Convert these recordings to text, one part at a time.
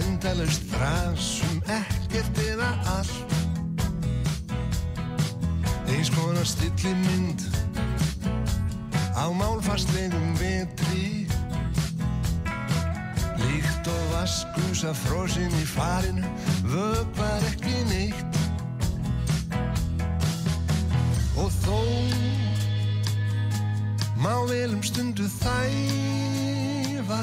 Endalust þrasum ekkert eða allt. Eins konar stilli mynd á málfastlegum vetri. Líkt og vaskus af frosinn í farinu vöpar ekki neitt. Og þó Má vel um stundu þæfa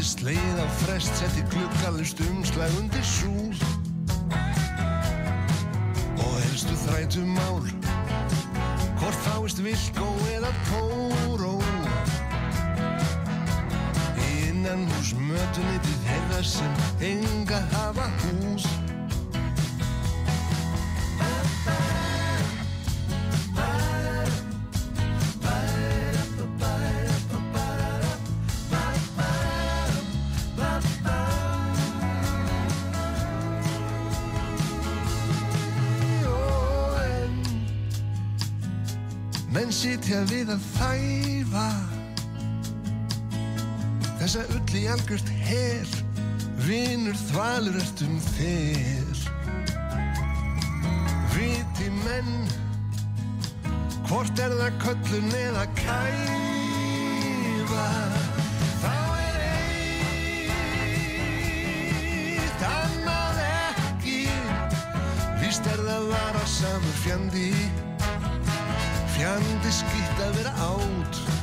Gæti sleið á frest, setti glukkalust umslag undir súl. Og helstu þrætu mál Hvort fáist vilkó eða póró Í innan hús mötunitið heyrðar sem sitja við að þæfa. Þessa ull í algjört hel Vinur þvalur eftir um þér Viti menn Hvort er það köllun eða kæfa? Þá er eitt annað ekki. Vist er það vara samur fjandi fjandi skýtt að vera átt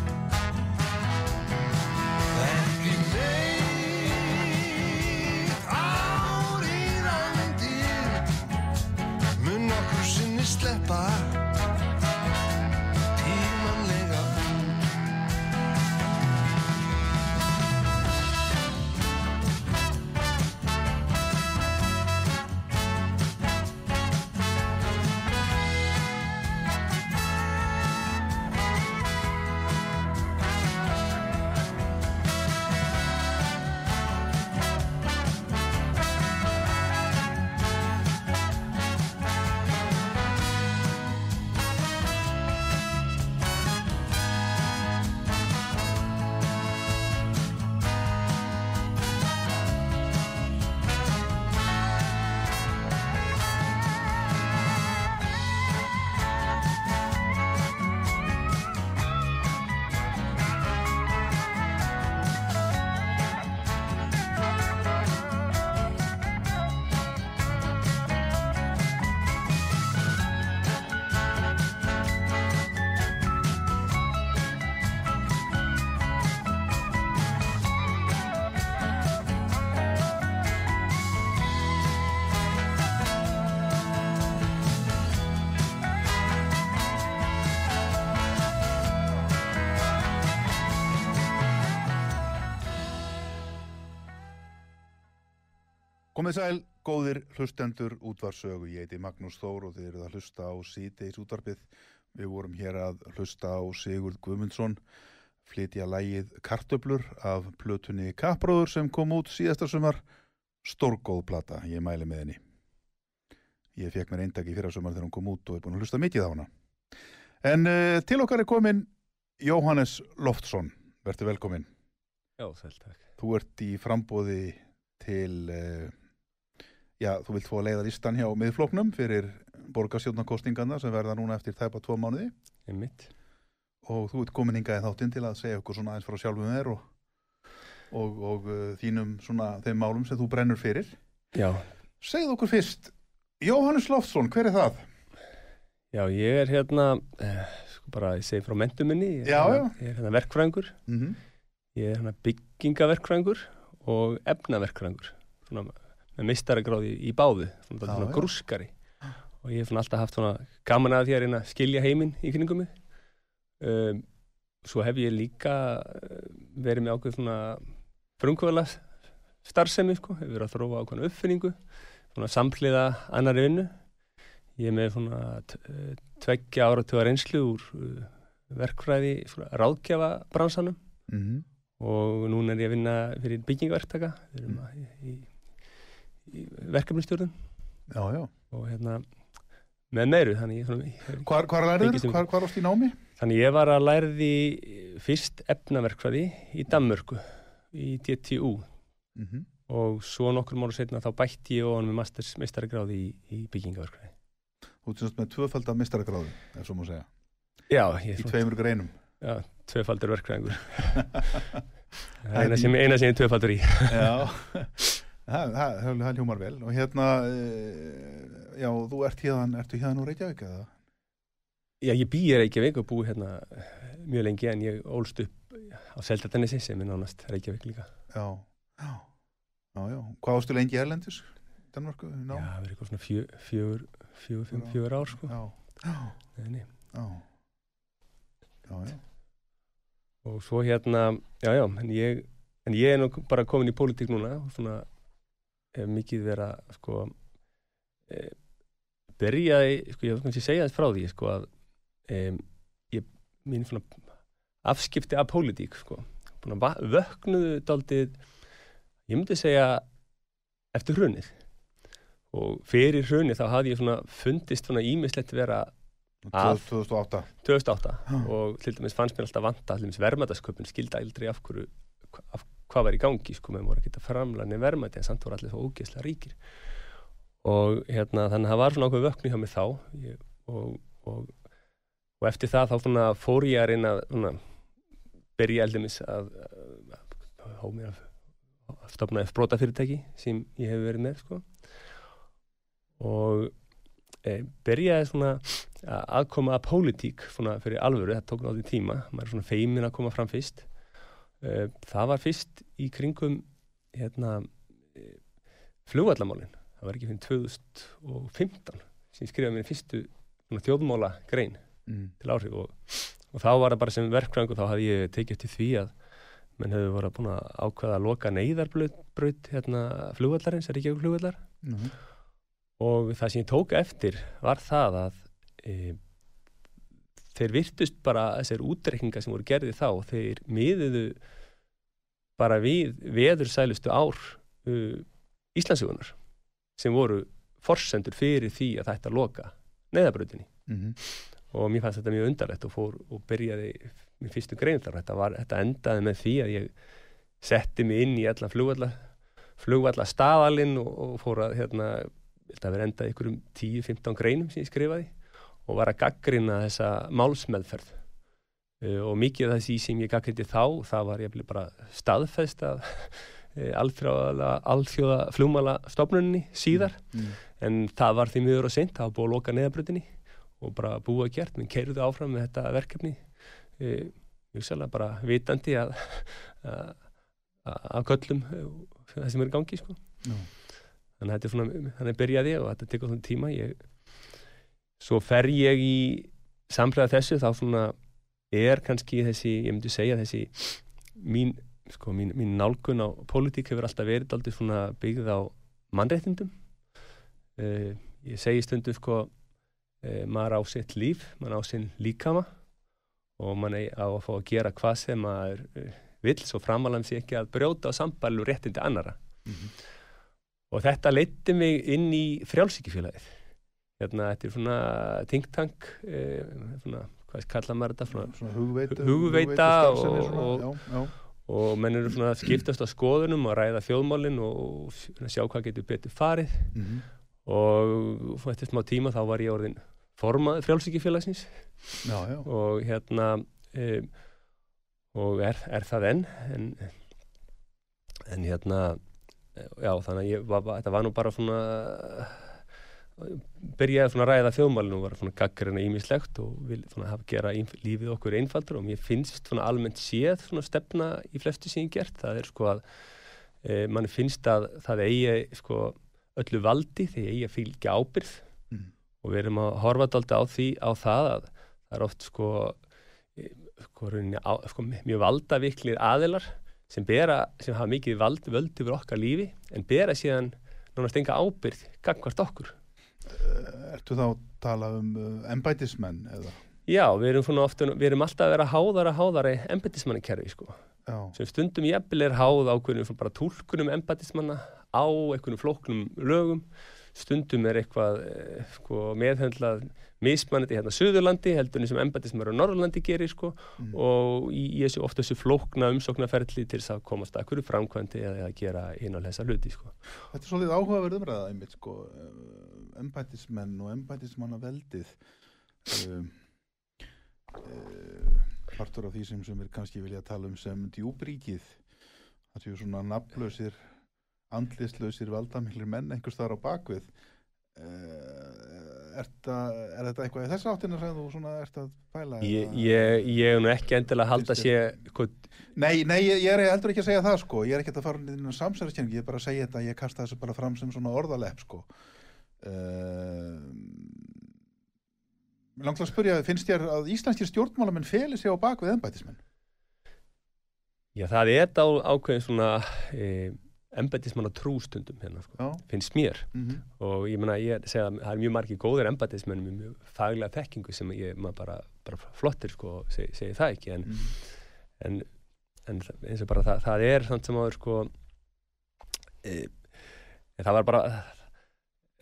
Komið sæl, góðir hlustendur útvarsögu. Ég heiti Magnús Þór og þið eruð að hlusta á síðdeis útvarpið. Við vorum hér að hlusta á Sigurd Guðmundsson, flytja lægið Kartöblur af plötunni Kappróður sem kom út síðasta sumar. Stórgóð plata, ég mæli með henni. Ég fekk mér eindag í fyrra sumar þegar hún kom út og er búin að hlusta mikið á hana. En uh, til okkar er komin Jóhannes Loftsson. Verður velkomin. Já, sæl, takk. Þú ert í frambóði til, uh, já, þú vilt að leiða listan hjá miðfloknum fyrir borgarstjórnarkostingarna sem verða núna eftir tæpa tvo mánuði Einmitt. og þú ert komin hingað í þáttinn til að segja okkur svona aðeins frá sjálfum þér og, og, og uh, þínum svona þeim málum sem þú brennur fyrir. Já, Segð okkur fyrst, Jóhannes Loftsson, hver er það? já, ég er hérna, eh, sko bara, ég segi frá mentuminni, ég Já, hérna, ég er hérna verkfræðingur, Mm -hmm. ég er hérna byggingaverkfræðingur og efnaverkfræðingur, svona með meistaragráði í báðu, svona, svona grúskari og ég hef svona alltaf haft svona gaman að því að reyna að skilja heiminn í kringum mig. Um, svo hef ég líka eh, verið með ákveð svona frumkvöla starfsemi, sko, hef verið að þróa ákveðna uppfinningu, svona samhliða annari vinnu. Ég er með svona eh, tveggja áratuga reynslu úr uh, verkfræði, ráðgjafa bransanum Mm -hmm. og núna er ég að vinna fyrir byggingaverktaka, við erum að, í verkefnistjórnum og hérna með meiru, Hvar, hvar lærður? Hvar, hvar ást í námi? þannig ég var að því fyrst efnaverkfræði í Danmörku í DTU Mm -hmm. og svo nokkur mánu setna þá bætti ég og hann með masters meistaragráði í, í byggingaverkfræði. Þú semst með tvöfald af mistaragráðu, ef svo má segja. Já, ég Í tveimur greinum. Já, tvöfaldur verkfræðingur. Það er eina sem, eina sem ég er tvöfaldur í. Já, það, það hljómar vel og hérna, uh, já, þú ert hérna, ertu hérna úr Reykjavík eða? Já, ég býi Reykjavík og búi hérna mjög lengi en ég ólst upp á Seldartanesi sem er nánast Reykjavík líka. Já, já, já, já. Hvað ástu lengi erlendis? Danmarku? Já, Ná? það verður eitthvað svona fjö, fjögur, fjögur, fimm, Já. fjögur ár sko. Já, já, Nei, já, já, já. Og svo hérna, já, já, en ég, en ég er nú bara komin í pólitík núna og svona mikið verið að sko e, byrjaði, sko ég kannski segja þess frá því sko að e, ég, mín svona afskipti af pólitík sko, búin að vöknuðu daldið, ég myndi segja eftir hrunið og fyrir hrunið þá hafði ég svona fundist svona ímislegt vera Að- 2008. 2008 Já. og til dæmis fannst mér alltaf vanta til dæmis verðmætasköpun skilda aldrei af hverju af, hvað var í gangi sko með voru að geta framlæni verðmæti en samt voru allir svo ógeðslega ríkir. Og hérna þannig að það var svona ákveð vöknu hjá mig þá. Ég, og, og, og eftir það þá fór ég að reyna að byrja eldumis að, að, að há mér að, að stopna eftir brotafyrirtæki sem ég hef verið með sko. Og e, byrjaði svona að aðkoma að pólitík fyrir alvöru, það tók náttúrulega tíma. Maður er svona feimin að koma fram fyrst það var fyrst í kringum hérna eh, flugvallamálin, það var ekki fyrir 2015 sem skrifaði mér fyrstu þjóðmála grein Mm. til áhrif og, og þá var það bara sem verkfræðingur þá hafði ég tekið eftir því að menn hefur voru búin að ákveða að loka neyðarbraut hérna flugvallarins, er ekki ekki flugvallar Mhm. og það sem ég tók eftir var það að e, þeir virtust bara þessir útrekningar sem voru gerði þá þeir miðuðu bara við veðursælustu ár uh, Íslandsögunar sem voru forsendur fyrir því að þetta loka neðabrautinni Mhm. og mér fannst þetta mjög undarlegt og fór og byrjaði mér fyrstu grein þar. Þetta, var, þetta endaði með því að ég setti mig inn í allan flugvalla flugvalla staðalinn og, og fór að hérna, þetta verið endað ykkur um 10-15 greinum sem ég skrifaði og var að gaggrina þessa málsmeðferð. Uh, og mikið af þessi sem ég gaggrindi þá, það var ég bara staðfest að uh, alþjóða, alþjóða flugmála stofnunni síðar. Mm. en það var því miður og seint, það var búið að loka neðabrutinni og bara búið að gert, menn keirðu áfram með þetta verkefni. E, mjög sérlega bara vitandi að að að köllum eh, það sem er í gangi sko. Þannig að þetta er svona þannig byrjaði ég og þetta tekur svona tíma. Ég, svo fer ég í samlega þessu þá svona er kannski þessi, ég myndi segja þessi mín, sko, mín, mín nálgun á pólitík hefur alltaf verið aldrei svona byggð á mannréttindum. Uh, ég segi stundum sko uh, maður á sitt líf, maður á sinn líkama og maður á að fá að gera hvað sem maður uh, vill svo framalega sé ekki að brjóta á sambælu réttindi annara Mhm. og þetta leiti mig inn í frjálsíkifélagið hérna, þetta er svona think tank uh, svona, hvað kalla maður þetta svona, svona hugveita, Hugveita starfsemi og- og- já, já. og menn eru svona að skiptast á skoðunum og ræða þjóðmálin og sjá hvað getur betur farið Mhm. og eftir smá tíma þá var ég orðin formað frjálsíkifélagsins já, já. og hérna um, og er, er það enn en, en hérna já þannig að var- þetta var nú bara svona byrjaði svona að ræða þjóðmálinu og var svona gaggarina ímislegt og vil svona hafa gera lífið okkur einfaldur og mér finnst svona almennt séð svona stefna í flestu hef gert það er sko að e, mann finnst að það eigi sko öllu valdi þegar eigi að fylgja ábyrð Mhm. og við erum að horfa dálta á því á það að það er oft sko, e, sko, rauninni á, sko mjög valdaviklir aðilar sem bera, sem hafa mikið vald, völd yfir okkar lífi en bera síðan nánast enga ábyrð gangvart okkur. Ertu þá að tala um uh, embætismenn eða? Já, við erum, ofta, við erum alltaf að vera háðara háðara í embætismannakerfi sko. Sem stundum jafnvel er háð ákveðnum svona bara túlkunum embætismanna á einhvernum flóknum lögum stundum er eitthvað eh, sko, meðhendlað mismannandi hérna Suðurlandi heldur en sem embætismar á Norrlandi gerir sko Mm. og í, þessu ofta þessu flókna umsóknarferli til þess að komast að hverju framkvæmdi eða að gera einu af þessa hluti sko. þetta er svolítið áhugaverð umræða einmitt sko, uh, embætismenn og embætismanna veldið um, uh, partur af því sem sem er kannski vilja tala um sem djúbríkið það séu svona nafnlausir andlislausir valdamiklir menn einhvers þar á bakvið er, það, er þetta eitthvað í þess áttina sem þú svona ert að pæla Ég, ég, ég er nú ekki endilega að halda sé Nei, nei, ég, ég er heldur ekki að segja það sko, ég er ekki að fara inn í samsæðiskenning, ég er bara að segja þetta, ég kasta þessu bara fram sem svona orðalepp sko. Uh, Mér langt að spyrja, finnst þér að íslenskir stjórnmálamenn feli sig á bak við embætismenn? já það er þetta ákveðin svona e, embætismanna trústundum hérna sko, finnst mér. Mm og ég meina, ég segja að það er mjög margir góðir embætismenn með mjög faglega þekkingu sem ég, maður bara, bara flottir sko, segi, segi það ekki en, mm. en, en það- eins og bara það, það er samt sem áður sko e, það var bara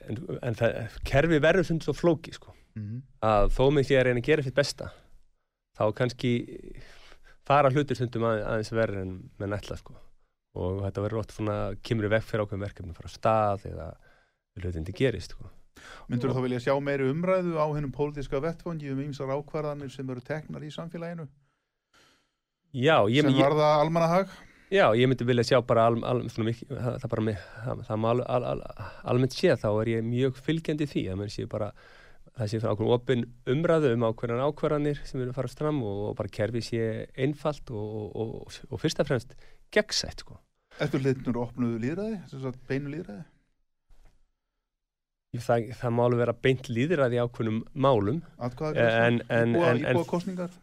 en, en það, kerfi verður sem svo flóki sko. Mm. að þó með því að reyna að gera sitt besta þá kannski fara hlutir stundum að, aðeins verður en með nætla sko og þetta verður ótt svona kemur í vekk fyrir ákveðum verkefni frá stað eða hlutindi gerist sko. Myndur þú þá vilja sjá meiri umræðu á hennum pólitíska vettfangi um ýmsar ákvarðanir sem eru teknar í samfélaginu? Já, ég, sem varða almannahag? já, ég myndi vilja sjá bara al, al, svona mikið, það, það bara með, það, það má al, al, al, almennt sé þá er ég mjög fylgjandi því að menn sé bara það sé ákveðin opin umræðu um ákveðan ákvarðanir sem eru að fara fram og, og bara kerfi sé einfalt og, og, og, og fyrst og fremst gegnsætt sko. Eftir hlutnur opnuðu líðræði, sem sagt beinu líðræði? það, það má alveg vera beint líðræði ákveðnum málum Atkvæðagreiðsla? En- en- en-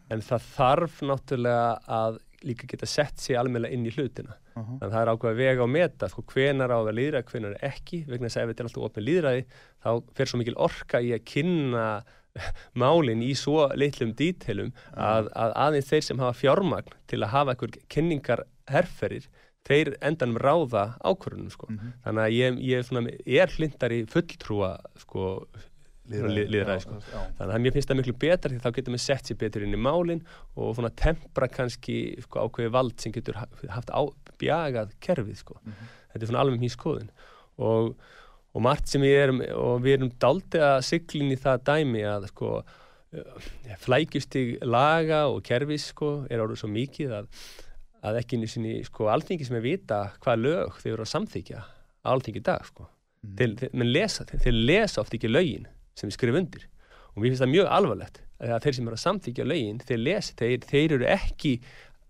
en- það þarf náttúrulega að líka geta sett sig almennilega inn í hlutina Aha. þannig að það er ákveð að vega og meta sko, hvenar á að vera líðræði, hvenar ekki vegna þess að ef þetta er alltaf opið líðræði þá fer svo mikil orka í að kynna málin í svo litlum dítelum að, að aðeins þeir sem hafa fjármagn til að hafa einhver kynningar herferir, þeir endanum ráða ákvörunum sko. Mhm. þannig að ég, ég er, svona, er hlindar í fulltrúa sko, já, sko. Þannig að mér finnst það miklu betra því þá getum við sett sér betur inn í málinn og svona tempra kannski sko, ákveði vald sem getur ha- haft á, bjagað kerfið sko. Mhm. Þetta er svona alveg mín skoðun og, og margt sem við erum og við erum daldið að siglin í það dæmi að sko flækjustig laga og kerfis sko er orðið svo mikið að, að ekki einu sinni sko alþingi sem er vita hvað lög þeir eru að samþykja alþingi í dag sko. Mhm. Þeir, menn lesa, þeir, þeir lesa oft ekki lögin sem við skrifum undir og mér finnst það mjög alvarlegt að þeir sem eru að samþykja lögin þeir, lesa, þeir, þeir eru ekki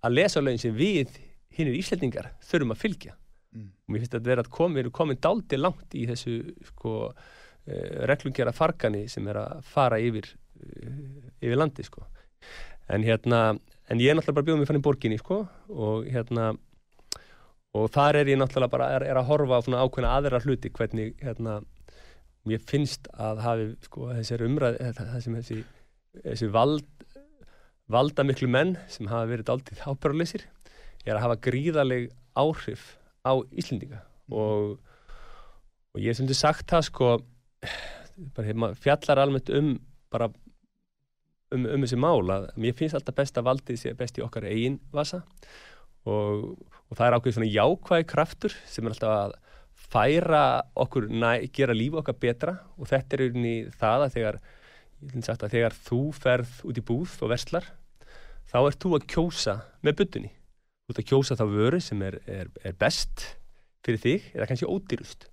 að lesa lögin sem við hinnir íslendingar þurfum að fylgja Mm. og mér finnst þetta vera að komi, við erum komin dáldi langt í þessu sko, uh, reglungjara fargani sem er að fara yfir, uh, yfir landi sko. en hérna en ég er náttúrulega bara bjóð mig fann í borginni sko, og hérna og þar er ég náttúrulega bara er, er að horfa á ákveðna aðra hluti hvernig hérna, mér finnst að hafi sko, þessir umræð þessum þessi, þessi vald, valda miklu menn sem hafa verið aldrei ábyrguleysir er að hafa gríðaleg áhrif á Íslendinga. Og, og ég hef sem þið sagt það sko bara, fjallar almennt um bara um, um þessi mála mér finnst alltaf best að valdið sé best í okkar eigin vasa. Og, og það er ákveð svona jákvæði kraftur sem er alltaf að færa okkur, næ, gera lífa okkar betra. Og þetta er unni það að þegar, að þegar þú ferð út í búð og verslar þá ert þú að kjósa með byttunni þú ert að kjósa þá vöru sem er, er, er best fyrir þig eða kannski ódýrust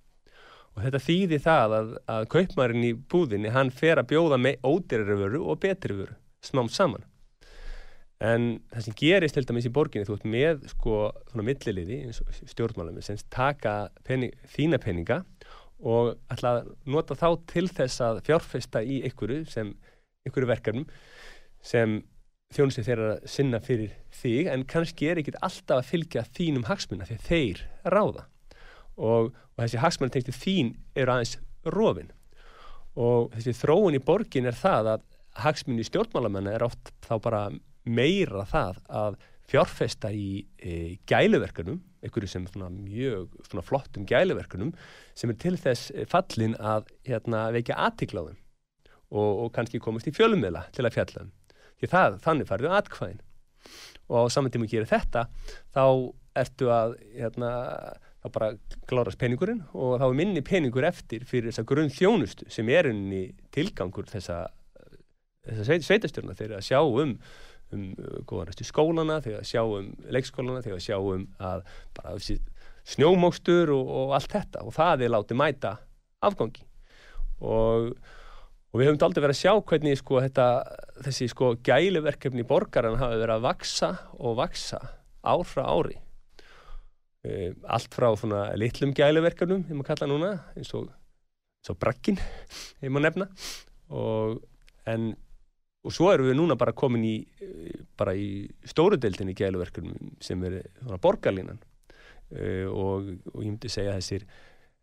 og þetta þýðir það að, að kaupmarinn í búðinni hann fer að bjóða með ódýrari vöru og betri vöru smám saman. En það sem gerist til dæmis í borginni, þú ert með sko svona milliliði stjórnmálum sem taka pening, þína peninga og ætla að nota þá til þess að fjárfesta í einhverju sem, einhverju verkefnum sem þjónusið þeirra sinna fyrir þig en kannski er ekkit alltaf að fylgja þínum hagsmunna því að þeir ráða og, og þessi hagsmunna tengstu þín eru aðeins rofin og þessi þróun í borgin er það að hagsmunni stjórnmálamanna er oft þá bara meira það að fjárfesta í e, gæluverkunum, einhverju sem svona mjög svona flottum gæluverkunum sem er til þess fallin að hérna, veikja aðtikláðum og, og kannski komast í fjölumila til að fjalla um. Því það, þannig farðu aðkvæðin og á saman tíma að gera þetta þá ertu að hérna, þá bara klárast peningurinn og þá er minni peningur eftir fyrir þessa grunn þjónustu sem er unni tilgangur þessa, þessa sveitastjórna þegar að sjá um um uh, góðan restu skólana, þegar sjá um leikskólana, þegar sjá um að bara snjómókstur og, og allt þetta. Og það er látið mæta afgangi. Og, og við höfum aldrei verið að sjá hvernig sko, þetta, þessi sko, gæluverkefni í borgaran hafi verið að vaksa og vaksa ár frá ári e, allt frá svona litlum gæluverkefnum, ég maður kalla núna eins og, og brakkin ég maður nefna. Og en og svo erum við núna bara komin í bara í stóru deildinni gæluverkunum sem er borgarlínan. Uh, og, og ég myndi segja þessir,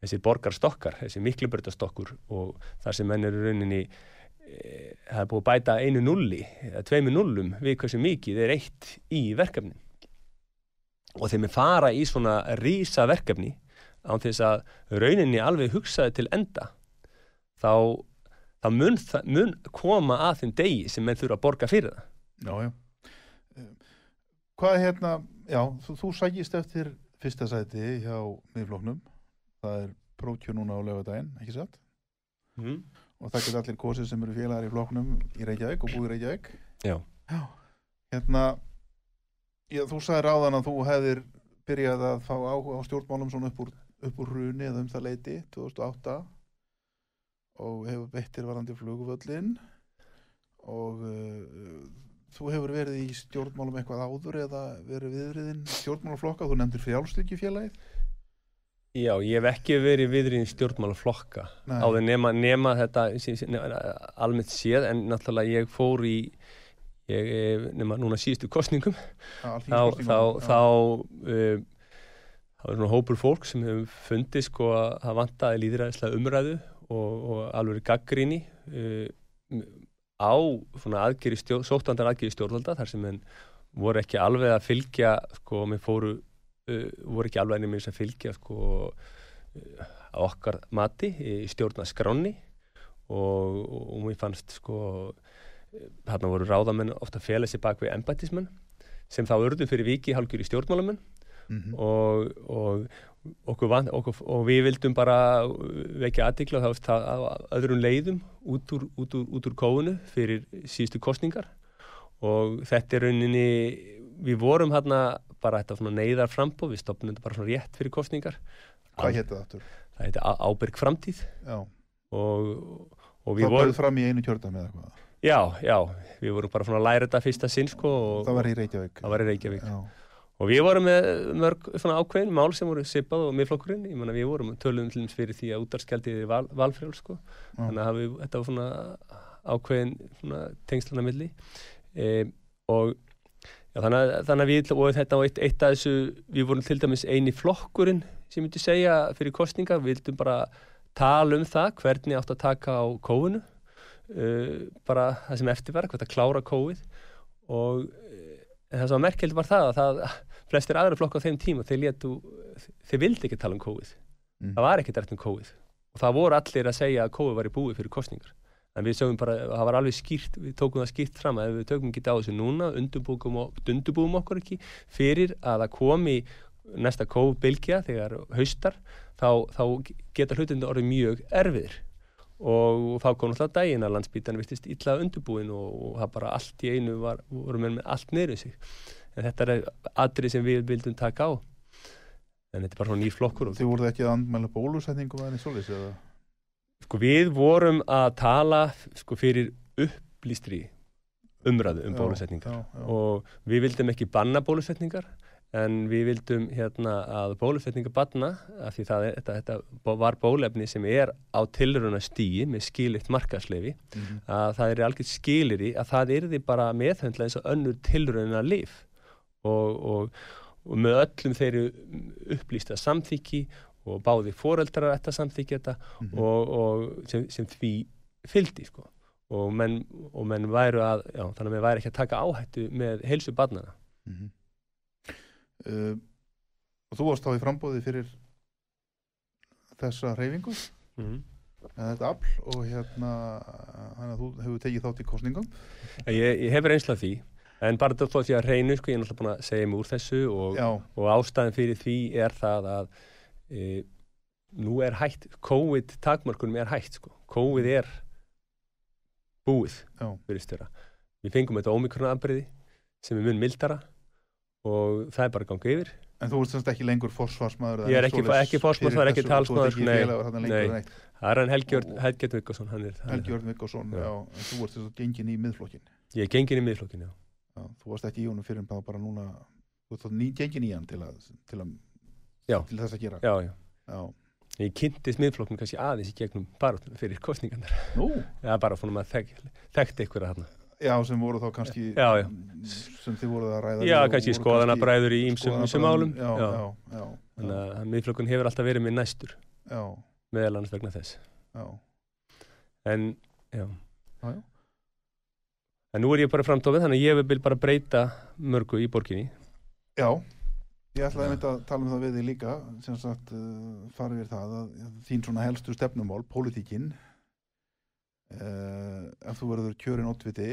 þessir borgarstokkar, þessir miklubröðastokkur og þar sem menn eru rauninni uh, það er búið að bæta einu nulli, eða tveimu nullum við hversu mikið er eitt í verkefni og þegar við fara í svona rísa verkefni án þess að rauninni alveg hugsaði til enda þá það mun, mun koma að þeim degi sem menn þurfa að borga fyrir það. Já, já. Hvað er hérna, já, þú, þú sækist eftir fyrsta sæti hjá miðfloknum, það er prótjó núna á lögadaginn, ekki satt? Mm. Og það getur allir kosið sem eru félagar í floknum í Reykjavík og búið Reykjavík. Já. Já, hérna, já, þú sagði ráðan að þú hefðir byrjað að fá áhuga á stjórnmálum svona upp úr, upp úr runi eða um það leiti 2008 og hefur beittir varandi flugvöllin og uh, þú hefur verið í stjórnmálum eitthvað áður eða verið viðriðin stjórnmálaflokka, þú nefndir frjálstykjufélagið Já, ég hef ekki verið viðriðin stjórnmálaflokka á því nema, nema þetta almennt séð en náttúrulega ég fór í ég, nema núna síðustu kostningum ja, þá þá, þá uh, það var svona hópur fólk sem hefur fundið sko að það vantaði líðræðislega umræðu og, og alveg gaggríni uh, á aðgeri stjórn, sóttandar aðgeri stjórnvalda þar sem henn voru ekki alveg að fylgja sko, með fóru uh, voru ekki alveg einnig að fylgja sko uh, okkar mati í stjórnaskráni og, og, og mér fannst sko hérna voru ráðamenn ofta að fela sér bak við embætismenn sem þá urðu fyrir viki halgjur í stjórnmálamenn. Mm -hmm. og, og okkur vant okkur, og við vildum bara vekja aðtikla þá á öðrum leiðum út úr, út, úr, út úr kóunu fyrir síðustu kostningar og þetta er rauninni við vorum hérna bara þetta svona neyðar frambóð, við stopnum þetta bara svona rétt fyrir kostningar Hvað hétti það aftur? Það hétti Áberg framtíð. Já. Og, og við vorum Það bæði fram í einu kjörðan með eitthvað Já, já, við vorum bara að læra þetta fyrsta sinn sko Það var í Reykjavík. Það var í Reykjavík. Já. Og við vorum með mörg ákveðin mál sem voru sipað og miðflokkurinn, ég menna við vorum dæmis fyrir því að útarskjaldið er val, valfrjál sko, mm. þannig að við, þetta var svona ákveðin svona tengslana milli. E, og Já, þannig, að, þannig að við, og þetta var eitt, eitt af þessu, við vorum til dæmis eini flokkurinn sem myndi segja fyrir kostninga, við vildum bara tala um það, hvernig átt að taka á kóinu, uh, bara það sem eftirverk, hvað það klára kóið og uh, það sem var merkeld var það að það, flestir aðra flokk á þeim tíma, þeir létu, þeir vildi ekki tala um kóið, Mm. það var ekki dært um kóið og það voru allir að segja að kóið var í búið fyrir kostningar. En við sögum bara, það var alveg skýrt, við tókum það skýrt fram að við tökum ekki á þessu núna, undurbúum, okkur ekki fyrir að það komi næsta kófbylgja þegar haustar, þá, þá geta hlutinu orðið mjög erfiðir og þá kom náttúrulega daginn að landsbítan vistist illa undurbúin og, og það bara allt í einu var, voru með allt niður sig. En þetta er atrið sem við vildum taka á. En þetta er bara svona nýr flokkur. Þið voruð ekki að andmæla bólusetningum eða svoleiðis eða? Sko við vorum að tala sko fyrir upplýstri umræðu um já. og við vildum ekki banna bólusetningar en við vildum hérna að bólusetningar banna af því það er, þetta, þetta var bólefni sem er á tilruna stíi með skilitt markaslefi Mhm. að það er algjört skiliri að það yrði bara meðhöndla eins og önnur tilruna lif og, og, og með öllum þeirri upplýsta samþykki og báði foreldrar þetta samþykki þetta Mhm. og, og sem, sem því fylgdi sko. og, menn, og menn væru að já, þannig að menn væri ekki að taka áhættu með heilsu barnana Mhm. Uh, og þú varst þá í frambóði fyrir þessa reyfingu mm -hmm. þetta afl og hérna að þú hefur tekið þátt í kostningum ég, ég hef reynslað því en bara þó því að reynu sko, ég er náttúrulega búin að segja mig úr þessu og, og ástæðan fyrir því er það að e, nú er hægt COVID takmörkunum er hægt sko. COVID er búið fyrir störa við fengum þetta ómikrona sem er mun mildara og það er bara gangið yfir en þú ert semst ekki lengur forsvarsmaður eða Ég er ekki- ekki forsvarsmaður, fyrir ekki þessu, talsmaður, ekki nei, félagur nei. það er hann Helgjörn Og- Helgjörn hann er, hann er, Viggason, Já. já, en þú ert að gengin í miðflokkin ég er gengin í miðflokkinu já. já, þú varst ekki í honum fyrir en bara, bara núna þú ert þá ný gengin í hann til að til, að, Já. til þess að gera Já, já. já. ég kynntist miðflokkinu kannski aðeins í gegnum baráttuna fyrir kostningarnar Nú, það er bara fórum að þek, þekkti ykkur að þarna já, sem voru þá kannski Já, já. sem þið voruð að ræða já, og kannski í ýmsum ýmsum málum. Já, já, já, já, þannig að miðflokkun hefur alltaf verið með næstur. Meðal annars vegna þess. En, já. En nú er ég bara framtofið þannig að ég vil bara breyta mörgu í borginni. Já. Ég ætlaði einmitt að tala um það við þig líka sem sagt uh, farið við það að þín svona helstu stefnumál, pólitíkin uh, ef þú verður kjörin ótviti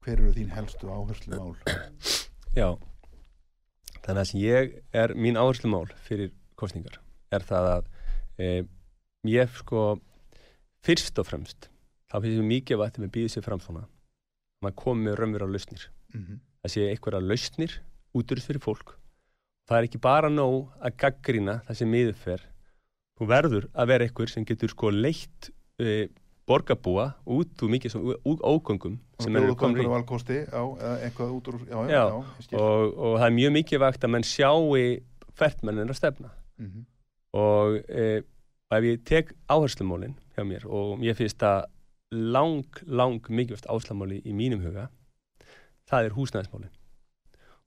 hver eru þín helstu áherslu mál Já, þannig að sem ég er mín áherslumál fyrir kostningar er það að e, ég sko fyrst og fremst þá finnst ég mikið vatn með býðið sér fram svona að maður komi með raunveru á lausnir. Mm -hmm. það sé einhverja lausnir útrúst fyrir fólk. Það er ekki bara nóg að gaggrýna það sem miður fer. Þú verður að vera einhver sem getur sko leitt e, borgarbúa út úr mikið ógöngum sem eru komin í. valkosti já, út úr já, já, og, og það er mjög mikið vakt að menn sjáu hvert menn er að stefna. Mhm. og e, ef ég tek áherslumólin hjá mér og ég finnst að lang, lang mikilvægt áslamáli í mínum huga það er húsnæðismálin.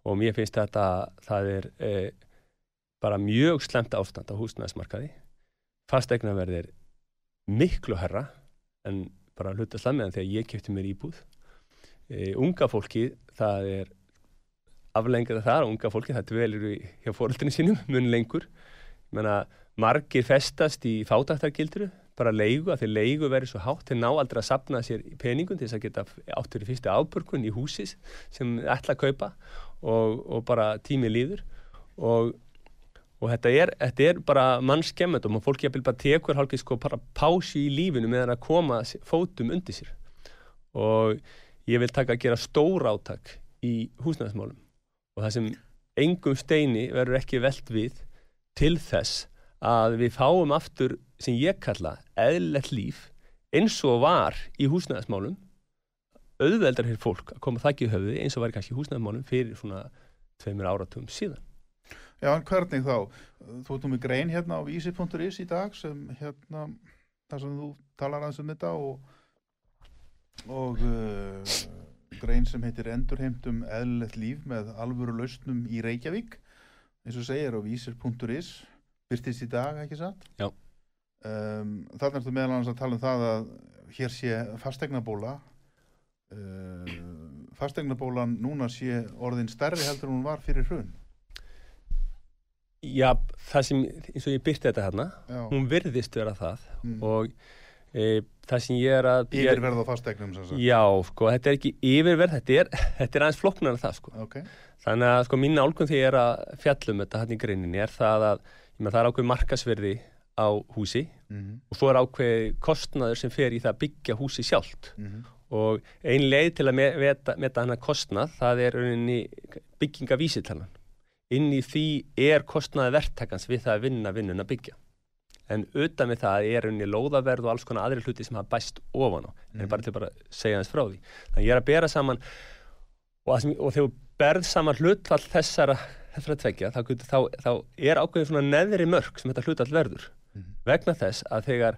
Og mér finnst þetta það er e, bara mjög slemt ástand á húsnæðismarkaði. Fastegnaverð er miklu herra en bara hluta slammiðan þegar ég kefti mér íbúð. E, unga fólki það er aflengað það, unga fólki það dvelur í- hjá fóreldrinu sínum mun lengur. Menna, margir festast í fátæktargildru bara leigu, að þeir leigu verið svo hátt þeir ná aldrei að sapna sér í peningum til þess að geta áttur í fyrstu ábörkun í húsis sem ætla að kaupa og, og bara tími líður. Og, og þetta, er, þetta er bara mannskemmendum og fólk bara tekur hálfgeð sko bara pási í lífinu meðan að koma fótum undir sér. Og ég vil taka að gera stór átak í húsnæðismálum. Og það sem engum steini verður ekki velt við til þess að við fáum aftur sem ég kalla eðlilegt líf eins og var í húsnæðismálum. Auðveldar hér fólk að koma þakki í höfði eins og var kannski í húsnæðismálum fyrir svona tveimur áratugum síðan Já, en hvernig þá? Þú nú með grein hérna á vísi.is í dag sem hérna, þar sem þú talar aðeins um þetta og, og uh, grein sem heitir Endurheimtum eðlilegt líf með alvöru lausnum í Reykjavík eins og segir á vísir.is byrtist í dag, ekki satt? Já. Um, Þannig ertu meðal annars að tala um það að hér sé fastegnabóla uh, fastegnabólan núna sé orðin stærri heldur en hún var fyrir hrun Já, það sem, eins og ég byrti þetta hérna, Já. hún virðist vera það Mm. og e, það sem ég er að... Yfirverð á fastegnum sem sagt Já, sko, þetta er ekki yfirverð, þetta er, þetta er aðeins flokknar en það, sko. Ok, Þannig að, sko, mín álgun þegar ég er að fjallum þetta hann í greininni er það að, ég með það er ákveð markasverði á húsi mm og svo er ákveð kostnaður sem fer í það að byggja húsi sjálft -hmm. og ein leið til að me- meta, meta hann að kostnað, það er rauninni byggingavísitalan. Inn í því er kostnaði verktakans við það að vinna vinnun að byggja. En utan við það er rauninni lóðaverð og alls konar aðri hluti sem hafa bæst ofan á. En bara til bara að segja hans frá því. Þannig ég er að bera saman og, sem, og þegar berð saman hlutfall þessara, þessara tvekja, þá, þá, þá er ákveðin svona neðri mörg sem þetta hlutfall verður. Vegna þess að þegar,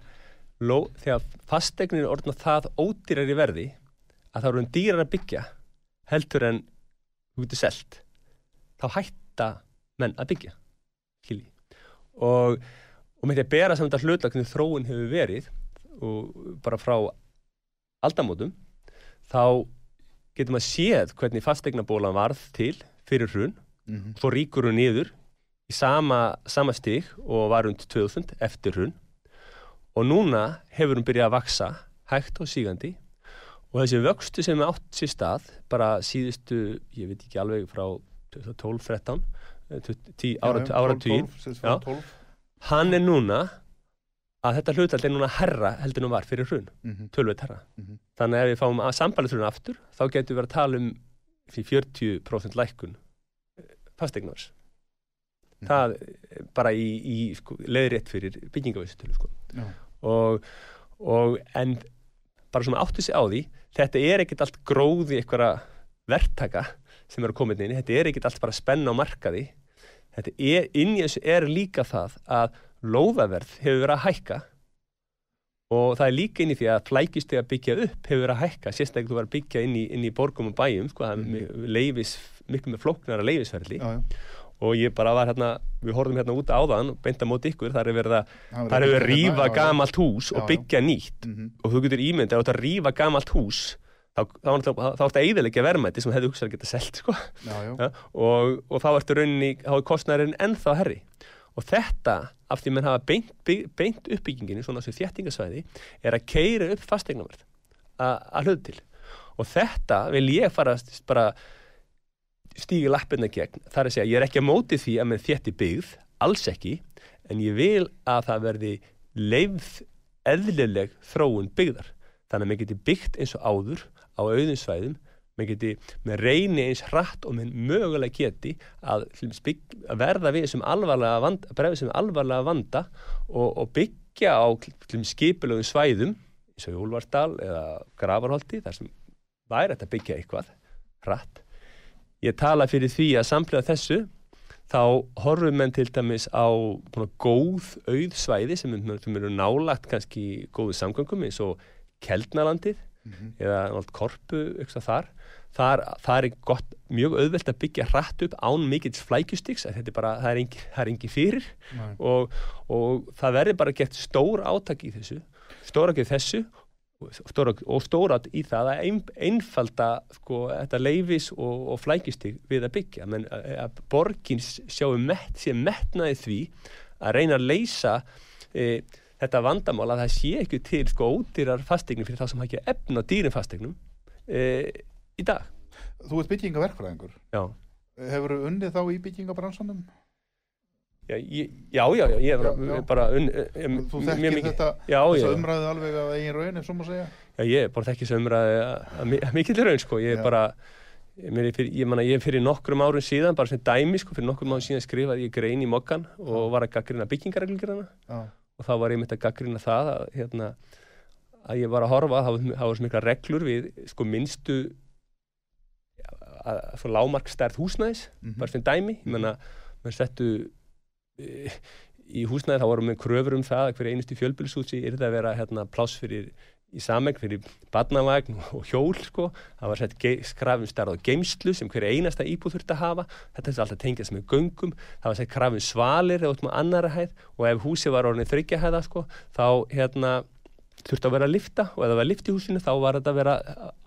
þegar fastegnir er orðna það ódýrar í verði að það eru um dýrar að byggja heldur en þú getur selt þá hætta menn að byggja skilji og, og með því að bera saman þetta hlutlag hvernig þróun hefur verið og bara frá aldamótum þá getur maður séð hvernig fastegnabólan varð til fyrir hrun. Mm svo ríkur hún niður í sama, sama stig og var rund 2000 eftir hrun. Og núna hefur hún byrjað að vaksa hægt og sígandi. Og þessi vöxtu sem átt sér stað bara síðustu, ég veit ekki alveg frá 12-13 áratugin Já. 12 hann er núna að þetta hlutald er núna herra heldur en hún var fyrir hrun mm -hmm. tölvöld herra. Mhm. Þannig að ef við fáum að sambalið aftur, þá getum við að tala um því 40% lækkun fastegnars. Mhm. Það er bara í, í sko, leiðrétt fyrir byggingavísutölu sko. Og, og en bara svona áttu sig á því þetta er ekkert allt gróði einhverja verktaka sem eru að koma inn í. Þetta er ekkert allt bara spenna á markaði. Þetta er, inn í þessu er líka það að lóðaverð hefur verið að hækka. Og það er líka inn í því að flækistega byggja upp hefur verið að hækka, sérstaklega þú var að byggja inn í, inn í borgum og bæjum, sko, það er mm. leifis, miklu með flóknara leifisverðli og ég bara var hérna, við horfum hérna út áðan og beint að móti ykkur, þar er verið að þar er verið að hérna, rífa já. gamalt hús og byggja nýtt. Mhm. og þú getur ímyndið að rífa gamalt hús þá, þá, þá, þá ertu að eyðilegja verðmætti sem hefði hugsað að geta selt sko. Já, já. ja, og, og þá ertu rauninni þá er kostnæðurinn ennþá herri og þetta, af því menn hafa beint, beint uppbygginginu, svona þessu þéttingasvæði er að keira upp fastegnaverð a- að hluta til og þetta vil ég fara að bara stígi lappirna gegn þar að segja, ég er ekki að móti því að menn þétti byggð, alls ekki en ég vil að það verði leifð eðlileg þróun byggðar þannig að maður geti byggt eins og áður á auðum svæðum. Maður geti með reyni eins hratt og með mögulega geti að, að verða við sem alvarlega vanda, bregða sem alvarlega vanda og, og byggja á skipulögum svæðum eins og Jólvarsdal eða Gravarholti þar sem væri þetta byggja eitthvað hratt. Ég tala fyrir því að samlega þessu þá horfum menn til dæmis á búna, góð auð svæði sem, sem eru nálagt kannski góðu samgöngum eins og Keldnalandið Mhm. eða nátt korpu þar. Þar, þar er gott, mjög auðvelt að byggja hratt upp án mikill er bara, það er engi, það er engi fyrir. Og, og það verður bara gett stór átak í þessu stór átak í þessu og stór, og stór átak í það að ein, einfalda sko, þetta leifis og, og flækjustig við að byggja. Menn að, að borgin sjáum mett, sé metnaði því að reyna að leysa e, þetta vandamál að það sé ekki til sko ódýrar fastegnum fyrir þá sem ekki efna dýrin fastegnum e, í dag Þú ert byggingaverkfræðingur. já, Hefur þú unnið þá í byggingabransanum? já, ég, já, já, já, ég bara, Já, já. bara un, um, Þú mjög þekkir mikið- þetta, já, umræðu alveg að eigin raun, ef svo má segja? Já, ég er bara þekki sömraði að mikill raun, sko. Ég er Já. bara, mér er fyrir, ég, manna, ég er fyrir nokkrum árum síðan, bara sem dæmi, sko, fyrir nokkrum árum síðan skrifaði ég grein í mokkan og var að gaggrina byggingareglugirana Já. Og þá var ég mitt að gaggrina það að, hérna, að ég var að horfa, það var, svo mikla reglur við, sko, minnstu svo lámarkstærð húsnæðis, Mhm. bara sem dæmi, ég menna, menn settu e, í húsnæði þá vorum við kröfur um það að hverju einustu fjölbýlishúsi er það að vera hérna, pláss fyrir í samegn fyrir badnavagn og hjól sko, það var sett skrafum starf á geimslu sem hverja einasta íbúð þurfti að hafa, þetta er alltaf tengjast með göngum, það var sett krafum svalir eða út með annara hæð og ef húsi var orðin þryggja hæða sko, þá hérna þurfti að vera að lifta og ef það var lift í húsinu þá var þetta að vera,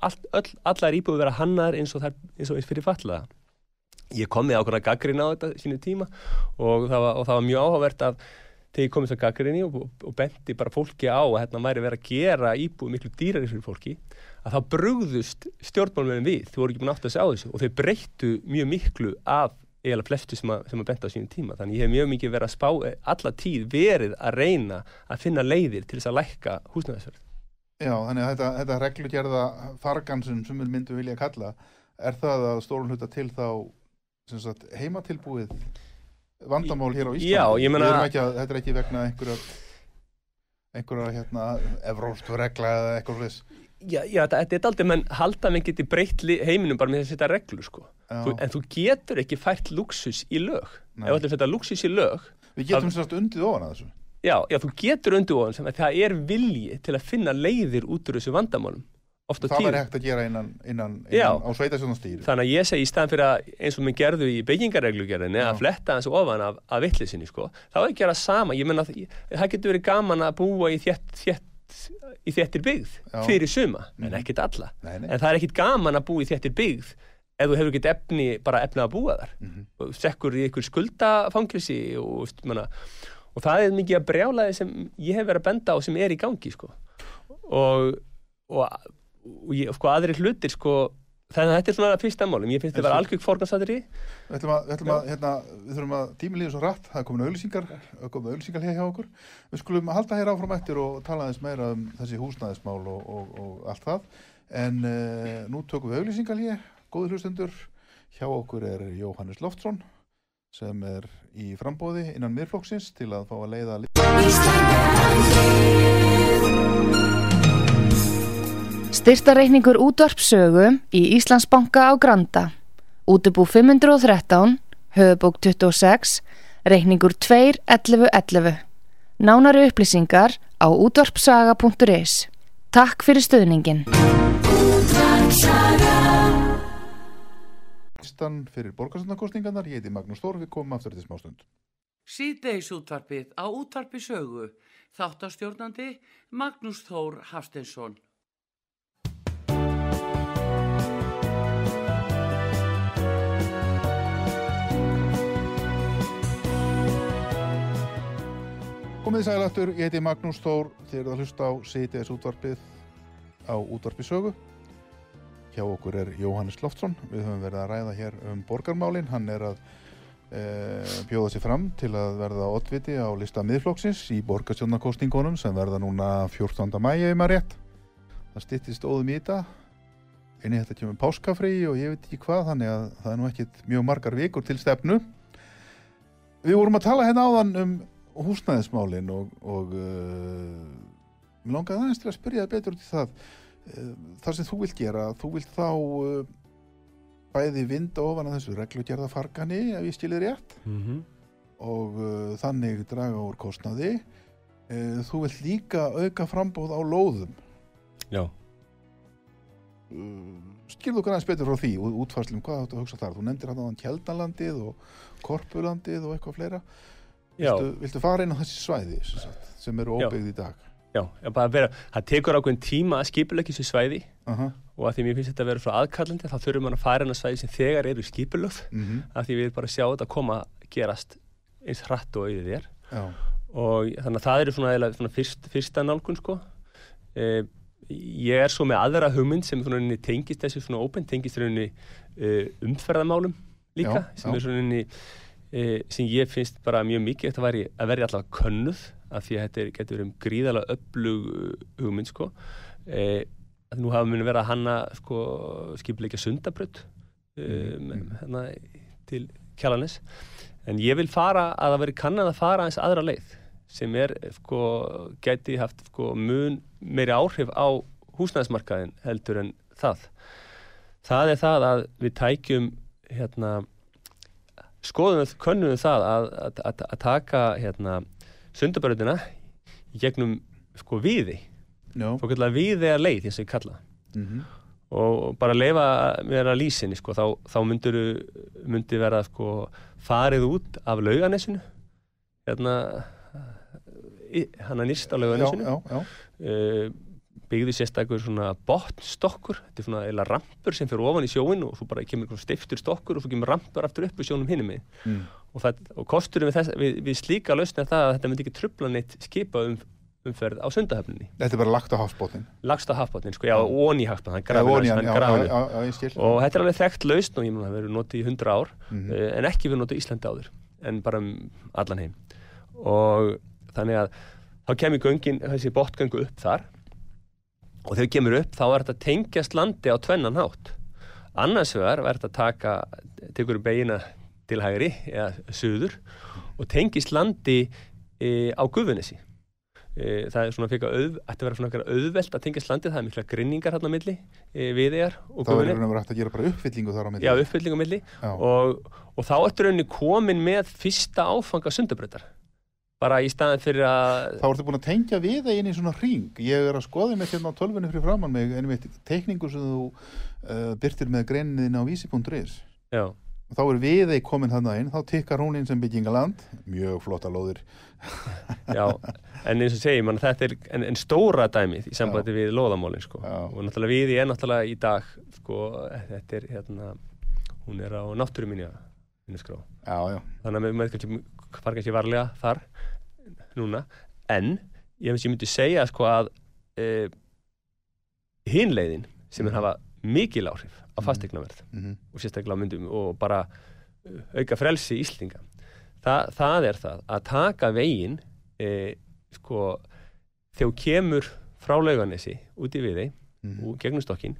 all, all, allar íbúið vera hannar eins og, eins og eins fyrir fallaða. Ég kom með ákveðna gaggrín á þetta sínu tíma og það var, og það var mjög áhugavert að þegar ég kom þess að gaggrinni og, og bendi bara fólki á að hérna væri verið að gera íbúið miklu dýrari fyrir fólki að þá brugðust stjórnmálunum við. Þú voru ekki búin aftur að segja á þessu og þau breyttu mjög miklu af eða flestu sem að, að benda á sínum tíma. Þannig ég hef mjög mikið verið að spá eh, alla tíð verið að reyna að finna leiðir til þess að lækka húsnæðisverð. Já, þannig að þetta, þetta reglugjörða fargansum sem við myndum vilja kalla er það að stórun hluta til þá sagt, heimatilbúið vandamál hér á Íslandi. Já, ég menna Þetta er ekki vegna einhverja einhverja hérna evróstu regla eða eitthvað slúðis Já, já, þetta er aldrei, menn halda að menn geti breytt heiminum bara með þess að setja reglu sko. þú, en þú getur ekki fært luxus í lög. Nei. ef að setja luxus í lög Við getum sérst undið ofan að þessu. Já, já, þú getur undið ofan sem að það er vilji til að finna leiðir út úr þessu vandamálum það verður hægt að gera innan, innan, innan á sveitasjónastýri þannig að ég segi í staðan fyrir að eins og minn gerðu í byggingareglugerðinni að fletta hans ofan af, af vittlisinni sko, þá er ekki að gera sama ég menna það getur verið gaman að búa í þétt, þétt, í þéttir byggð Já. fyrir suma, en mhm. ekkit alla nei, nei. en það er ekkit gaman að búa í þéttir byggð ef þú hefur ekkit efni, bara efni að búa þar mm -hmm. og sekkur í ykkur skuldafangilsi og, og það er mikið að brjálaði sem ég hef verið að benda á sem er í gangi sko og, og og ég, sko aðri hlutir sko þannig að þetta er svona fyrsta málum, ég finnst þetta að vera algjörg forgansaðri Við ætlum að, við ætlum að, hérna, við þurfum að tímilíða svo rætt, það er komin auðlýsingar komin auðlýsingar hér hjá okkur. Við skulum halda hér áfram eftir og tala eins meira um þessi húsnæðismál og, og, og allt það, en uh, nú tökum við auðlýsingar hér, góði hlustundur hjá okkur er Jóhannes Loftsson sem er í frambóði innan miðflokksins til að fá að leiða Styrtareikningur útvarpsögu í Íslandsbanka á Granda. Útubú 513, höfubók 26, reikningur 2.11.11. Nánari upplýsingar á útvarpsaga.is. Takk fyrir stöðningin. Listan fyrir borgarsöndarkostingarnar, ég heiti Magnús Þór, við komum aftur til smástund. Síðdeis útvarpið á útvarpisögu. Þáttastjórnandi Magnús Þór Hafstensson. Komið sælættur, ég heiti Magnús Þór, þið eruð að hlusta á CTS útvarpið á útvarpisögu. Hjá okkur er Jóhannes Loftsson, við höfum verið að ræða hér um borgarmálinn. Hann er að e, bjóða sér fram til að verða oddviti á lista miðflokksins í borgarstjónarkostingunum sem verða núna 14. mæja um að rétt. Það stittist óðum í þetta, einni þetta kemur páskafri og ég veit ekki hvað, þannig að það er nú ekkit mjög margar vikur til stefnu. Við vorum að tala hérna áðan um húsnæðismálin og, og uh, langaði aðeins til að spyrja það betur út í það uh, þar sem þú vilt gera, þú vilt þá uh, bæði vinda ofan að þessu reglugjörðafarkani ef ég skilir rétt mm -hmm. og uh, þannig draga úr kostnaði. Uh, þú vilt líka auka frambóð á lóðum. Já. Uh, skilðu okkar aðeins betur frá því útfarslum, hvað að hugsa þar? Þú nefndir hann á Kjeldalandið og Korpulandið og eitthvað fleira Viltu, viltu fara inn á þessi svæði sem eru óbyggð í dag? Já, vera, það tekur ákveðin tíma að skipulegja þessi svæði uh -huh. og að því mér finnst þetta að vera svo aðkallandi þá þurfum við að fara inn á svæði sem þegar eru skipulögð uh mhm. -huh. að því við bara sjá þetta að koma gerast eins hratt og auðið Já. og þannig að það eru svona, svona fyrst, fyrsta nálgun sko eh, ég er svo með aðra hugmynd sem tengist þessu svona ópenn tengist uh, umferðamálum líka Já. sem er svona e, sem ég finnst bara mjög mikið að, væri, að verði allavega könnuð af því að þetta getur verið um gríðalega öflug uh, hugmynd sko. E, nú hafa muni verið að hanna sko skipleika sundabrödd um, mm. hérna til kjalanis en ég vil fara að það veri kannan að fara eins aðra leið sem er sko gæti haft sko mun meiri áhrif á húsnæðismarkaðin heldur en það. Það er það að við tækjum hérna skoðum við, könnum við það að, að, að, að taka hérna, sundabröðina í gegnum sko viði Já. svo kallar við eða leið eins og ég kalla Mhm. og bara leifa mér að lýsinni sko, þá, þá myndir myndi vera sko, farið út af lauganisinu hérna hann að nýst á Já, lauganisinu já, já. uh, byggði sérstakur svona botnstokkur, þetta er svona eila rampur sem fyrir ofan í sjóin og svo bara kemur steiftur stokkur og svo kemur rampur aftur upp í sjónum hinum með Mm. og, og kosturinn við, við, við slíka lausna það að þetta myndi ekki trubla neitt skipa um, umferð á sundahöfninni Þetta er bara lagt á hafsbóttin. lagsta hafbotnin, sko, já, ón í skil. og þetta er alveg þekkt lausn og ég mun að það verið notið í 100 ár Mhm. uh, en ekki verið notið í Íslandi áður en bara um allan heim og þannig að þá kemur göngin, þessi botgöngu upp þar og þegar kemur upp þá er þetta tengjast landi á tvennan hátt. Annars vegar er þetta taka tekur beina til hægri eða suður og tengist landi e, á Gufunesi. E, það er svona fyrir að vera svona eitthvað auðvelt að tengjast landi, það er mikla grinningar hérna á milli e, viðegar og Það Gufunesi. verður verið hægt að gera bara uppfyllingu þar á milli. Já, uppfylling á milli. Já. og, og þá ertu rauninni komin með fyrsta áfanga sundabrautar bara í staðin fyrir að Þá ertu búin að tengja við það inn í svona ring. Ég er að skoða mitt hérna á tölvunni fyrir framann mig, en mitt teikningu sem þú uh, byrtir með greininni á vísi.is. já, Þá er við þeir komin þarna inn, þá tikkar hún inn sem byggingaland. Mjög flotta lóðir. já, en eins og man, þetta er en, en stóra dæmið í sambandi við loðamólin sko. Já. og náttúrulega við er náttúrulega í dag sko, þetta er hérna hún er á náttúru minja minniskrá Já, já. þannig að maður kannski varlega þar núna, en ég myndi segja sko að e, hinleiðin sem er hafa mikil áhrif á Mhm. fastegnaverð Mm og sérstaklega myndum og bara uh, auka frelsi Íslinga Þa, það er það að taka veginn e, sko þegar kemur frá lauganesi út í viði -hmm. og gegnum stokkin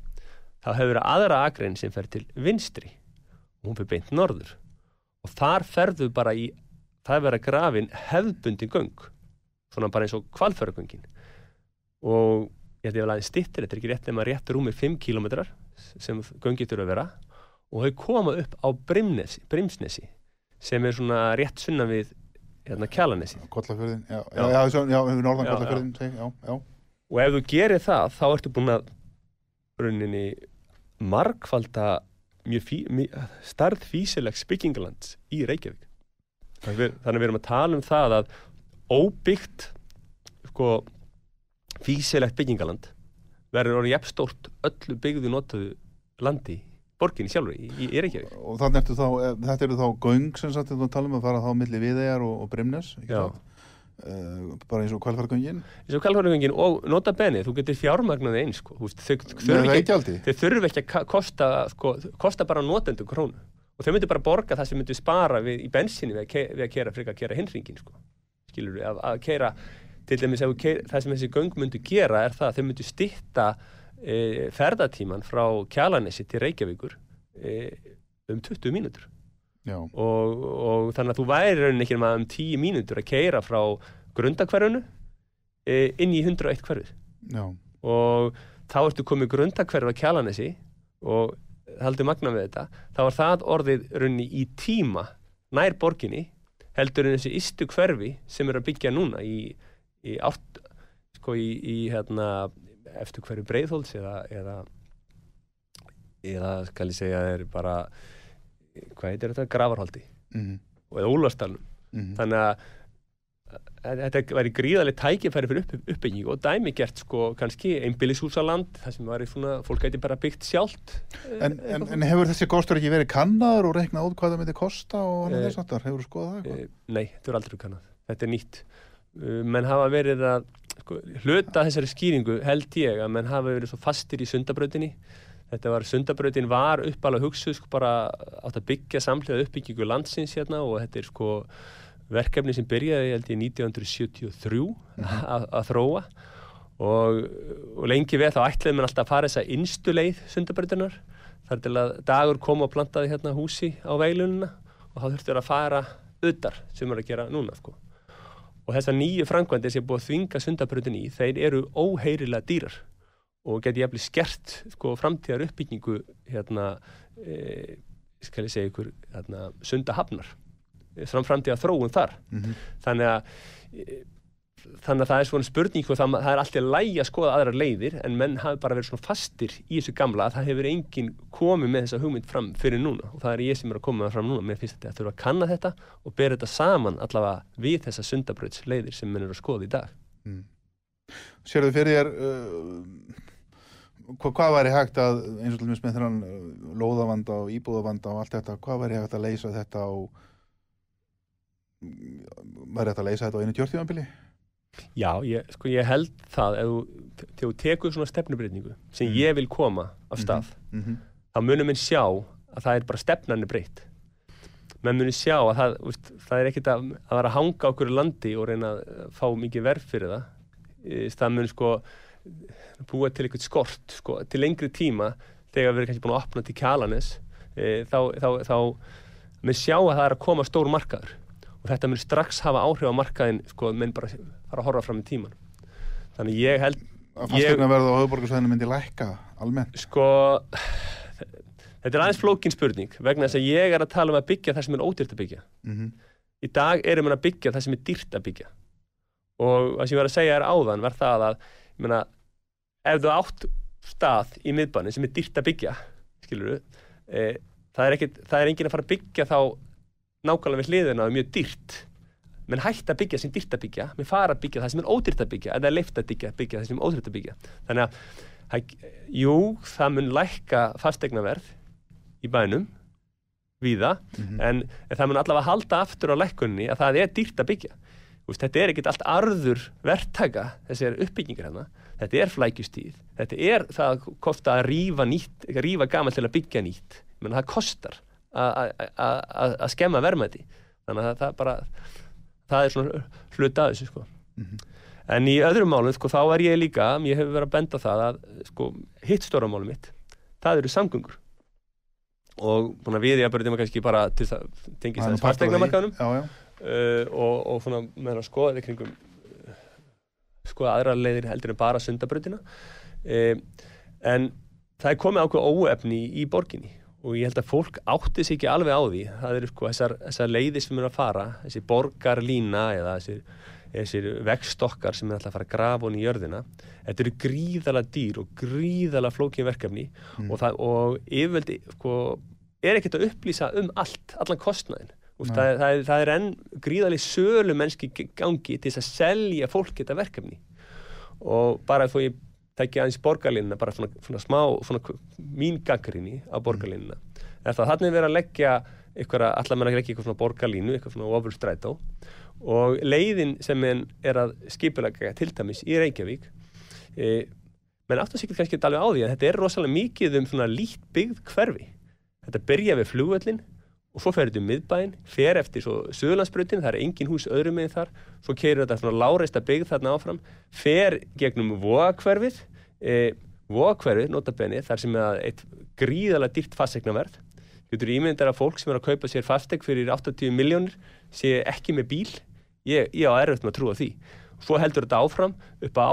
þá hefur aðra akrein sem fer til vinstri og hún fyrir beint norður og þar ferðu bara í það er verið að grafin hefðbundin göng svona bara eins og kvalförugöngin og ég held ég vel aðeins stittir þetta er ekki rétt nema rétt rúmir 5 kilometrar sem göngið þurfa að vera. Og þau koma upp á Brimnesi, Brimsnesi sem er svona rétt sunna við hérna Kjalanesi Kollafjörðin, já, já, Já. já, já, já, já norðan Já, Kollafjörðin, seg, já, já. og ef þú gerir það þá ertu búin að rauninni margfalda mjög fí, starð físilegs byggingalands í Reykjavík þannig að við, erum að tala um það að óbyggt sko físilegt byggingaland verður orðið jafnstórt öllu byggðu notaðu landi borginni sjálfur í, Reykjavík Og þannig ertu þá, eh, þetta eru þá göng sem sagt, þú talum að fara þá milli Viðeyjar og, og satt? Uh, bara eins og kvalfargöngin. eins og kalvarugöngin og nota benið, þú getur fjármagnaði eins sko, þau, Með þurfi ekki, ekki að kosta, sko, kosta bara notendur krónu og þau myndir bara borga það sem myndir spara við, í bensinni við að, að kera frekar að kera hinringin sko. skilur við, að, að kera til dæmis keira, það sem þessi göng myndu gera er það að þau myndu stitta e, ferðatíman frá Kjalanesi til Reykjavíkur e, um 20 mínútur. Og, og þannig að þú væri raunin ekki um 10 mínútur að keira frá grundakverfunu e, inn í 101 hverfið. Og þá ertu komið grundakverf að Kjalanesi og haldið magna við þetta þá var það orðið rauninni í tíma nær borginni heldur en þessi istu hverfi sem er að byggja núna í, í átt sko í, í hérna eftir hverju breiðhólds eða, eða eða skal ég segja er bara hvað heitir þetta, gravarhaldi mm og eða úlfarstalum -hmm. þannig að þetta væri gríðarlega tækifæri fyrir upp, uppbygging og dæmi gert sko kannski einbýlishúsaland það sem var í svona, fólk gæti bara byggt sjálft en, en, en hefur þessi kostur ekki verið kannaður og reiknað út hvað það myndi kosta og annað Eh, þess aftar? Hefur þú skoðað það eitthvað? Eh, Nei, þetta er aldrei kannað. Þetta er nýtt. Menn hafa verið að, sko, hluta þessari skýringu held ég að menn hafa verið svo fastir í sundabrautinni. Þetta var, sundabrautin var uppalega hugsuð sko bara átt að byggja samlega uppbyggingu landsins hérna og þetta er sko verkefni sem byrjaði held ég 1973 að, að þróa. Og, og lengi við þá ætlaði menn alltaf að fara þessa innstu leið sundabrautinar þar til að dagur kom og plantaði hérna húsi á veilunina og þá þurftur að fara utar sem er að gera núna sko. og þessar nýju framkvæmdir sem er búið að þvinga sundabrautin í þeir eru óheirilega dýrar og geti jafnvel skert sko, framtíðar uppbyggingu hérna e, skal ég segja ykkur hérna, sundahafnar fram framtíðar þróun þar. Mhm. þannig að e, þannig að það er svona spurning og það, það er alltaf lægi að skoða aðrar leiðir en menn hafi bara verið svona fastir í þessu gamla að það hefur enginn komið með þessa hugmynd fram fyrir núna. Og það er ég sem er að koma fram núna. Mér finnst þetta að þurfa að kanna þetta og bera þetta saman allavega við þessa sundabrauts leiðir sem menn eru að skoða í dag. Sérðu fyrir þér uh, hva, hvað væri hægt að eins og til dæmis með þennan uh, lóðavanda og íbúðavanda og allt þetta, hvað væri hægt að leysa þetta á væri hægt að leysa þetta á einu tjórtíðanbili? Já, ég, sko ég held það ef þú, þegar þú tekur svona stefnubreytningu sem Mhm. ég vil koma af stað Mm -hmm. þá munum minn sjá að það er bara stefnan er breytt menn munum sjá að það, úst, það er ekkit að, að vera að hanga okkur landi og reyna að eh, fá mikið verð fyrir það Í það mun sko búa til eitthvað skort sko, til lengri tíma þegar við erum kannski búin að opna til kjalanes e, þá, þá, þá mun sjá að það er að koma stór markaður og þetta mun strax hafa áhrif á markaðin sko, menn bara fara að horfa fram í tíman þannig ég held Að fastegna verða á höfuborgarsvæðinu myndi lækka almennt? Sko, þetta er aðeins flókin spurning vegna þess að ég er að tala um að byggja það sem er ódýrt að byggja. Mm Í dag erum við að byggja það sem er dýrt að byggja. Og það sem ég var að segja er áðan var það að, ég meina, ef þú átt stað í miðbæni sem er dýrt að byggja, skilur þú, e, það, er er enginn að fara að byggja þá nákvæmlega við hliðina og mjög dýrt. menn hægt að byggja sem dýrt að byggja, menn fara að byggja það sem er ódýrt að byggja, eða leift að byggja, byggja það sem er ódýrt að byggja. Þannig að, jú, það mun lækka fastegnaverð í bænum, víða, Mhm. en, en það mun allavega halda aftur á lækkunni að það er dýrt að byggja. Veist, þetta er ekkit allt arður verktaka, þessi uppbyggingar hérna, þetta er flækjustíð, þetta er það að kosta að rífa nýtt, rífa gaman til að byggja nýtt, menn það kostar að- að að- að skemma verðmæti, þannig að það bara, það er svona hluta að þessu sko. Mhm. En í öðrum málum, sko, þá er ég líka, ég hef verið að benda það að, sko, hitt stóra málum mitt, það eru samgöngur. Og að við ég að börja kannski bara til það tengist þess fastegnamarkaðunum uh, og, og svona með að skoða kringum skoða aðra leiðir heldur en bara sundabröðina uh, en það er komið ákveð óefni í borginni og ég held að fólk átti sig ekki alveg á því. Það eru sko þessar, þessar leiðir sem er að fara þessi borgarlína eða þessir, þessir vegstokkar sem er alltaf að fara að grafa hún í jörðina. Þetta eru gríðala dýr og gríðala flókin verkefni. Mm. og, það, og yfirveldi sko, er ekkert að upplýsa um allt, allan kostnæðin það, það, það er enn gríðaleg sölu mennski gangi til þess að selja fólk þetta verkefni. Og bara þó ég tekja aðeins borgarlínuna bara svona, svona smá, svona mín gaggrinni á borgarlínuna. Er það þannig verið að leggja allar menn að leggja eitthvað svona borgarlínu eitthvað svona ofurstrætó og leiðin sem er að skipulega til dæmis í Reykjavík e, menn áttu sig kannski alveg á því að þetta er rosalega mikið um svona lít byggð hverfi. Þetta byrja við flugvöllin og svo fer þetta um miðbæinn, fer eftir svo Suðurlandsbrutin, það er engin hús öðrum með þar. Svo keirur þetta svona láreista byggð þarna áfram, fer gegnum vóakverfið e, vóakverfið, notabenni, þar sem er eitt gríðalega dýrt fastegnaverð getur ímyndar að fólk sem er að kaupa sér fasteg fyrir 80 miljónir sé ekki með bíl. Ég, ég á erfitt með að trúa því. Svo heldur þetta áfram upp á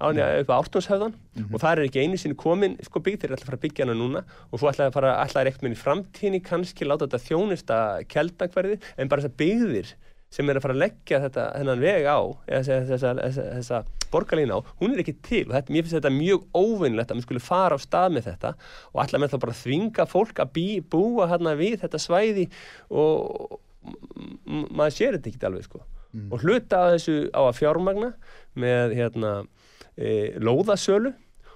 ártúninu á, upp á ártúnshöfðan. Og það er ekki einu sinni komin sko byggð þeir ætla að fara að byggja hana núna. Og svo ætla að fara ætla að eitthvað í framtíðinni kannski láta þetta þjónista keldakverði en bara þessar byggðir sem er að fara að leggja þetta hennan veg á þessa, þessa, þessa, þessa borgarlín á, hún er ekki til. Og þetta, mér finnst þetta mjög óvinnlegt að maður skulle fara á stað með þetta og ætla með það bara að þvinga fólk að bí, búa hérna við þetta svæði og maður sér þetta ekki alveg sko. Og hluta að þessu á að fjármagna með hérna e, lóðasölu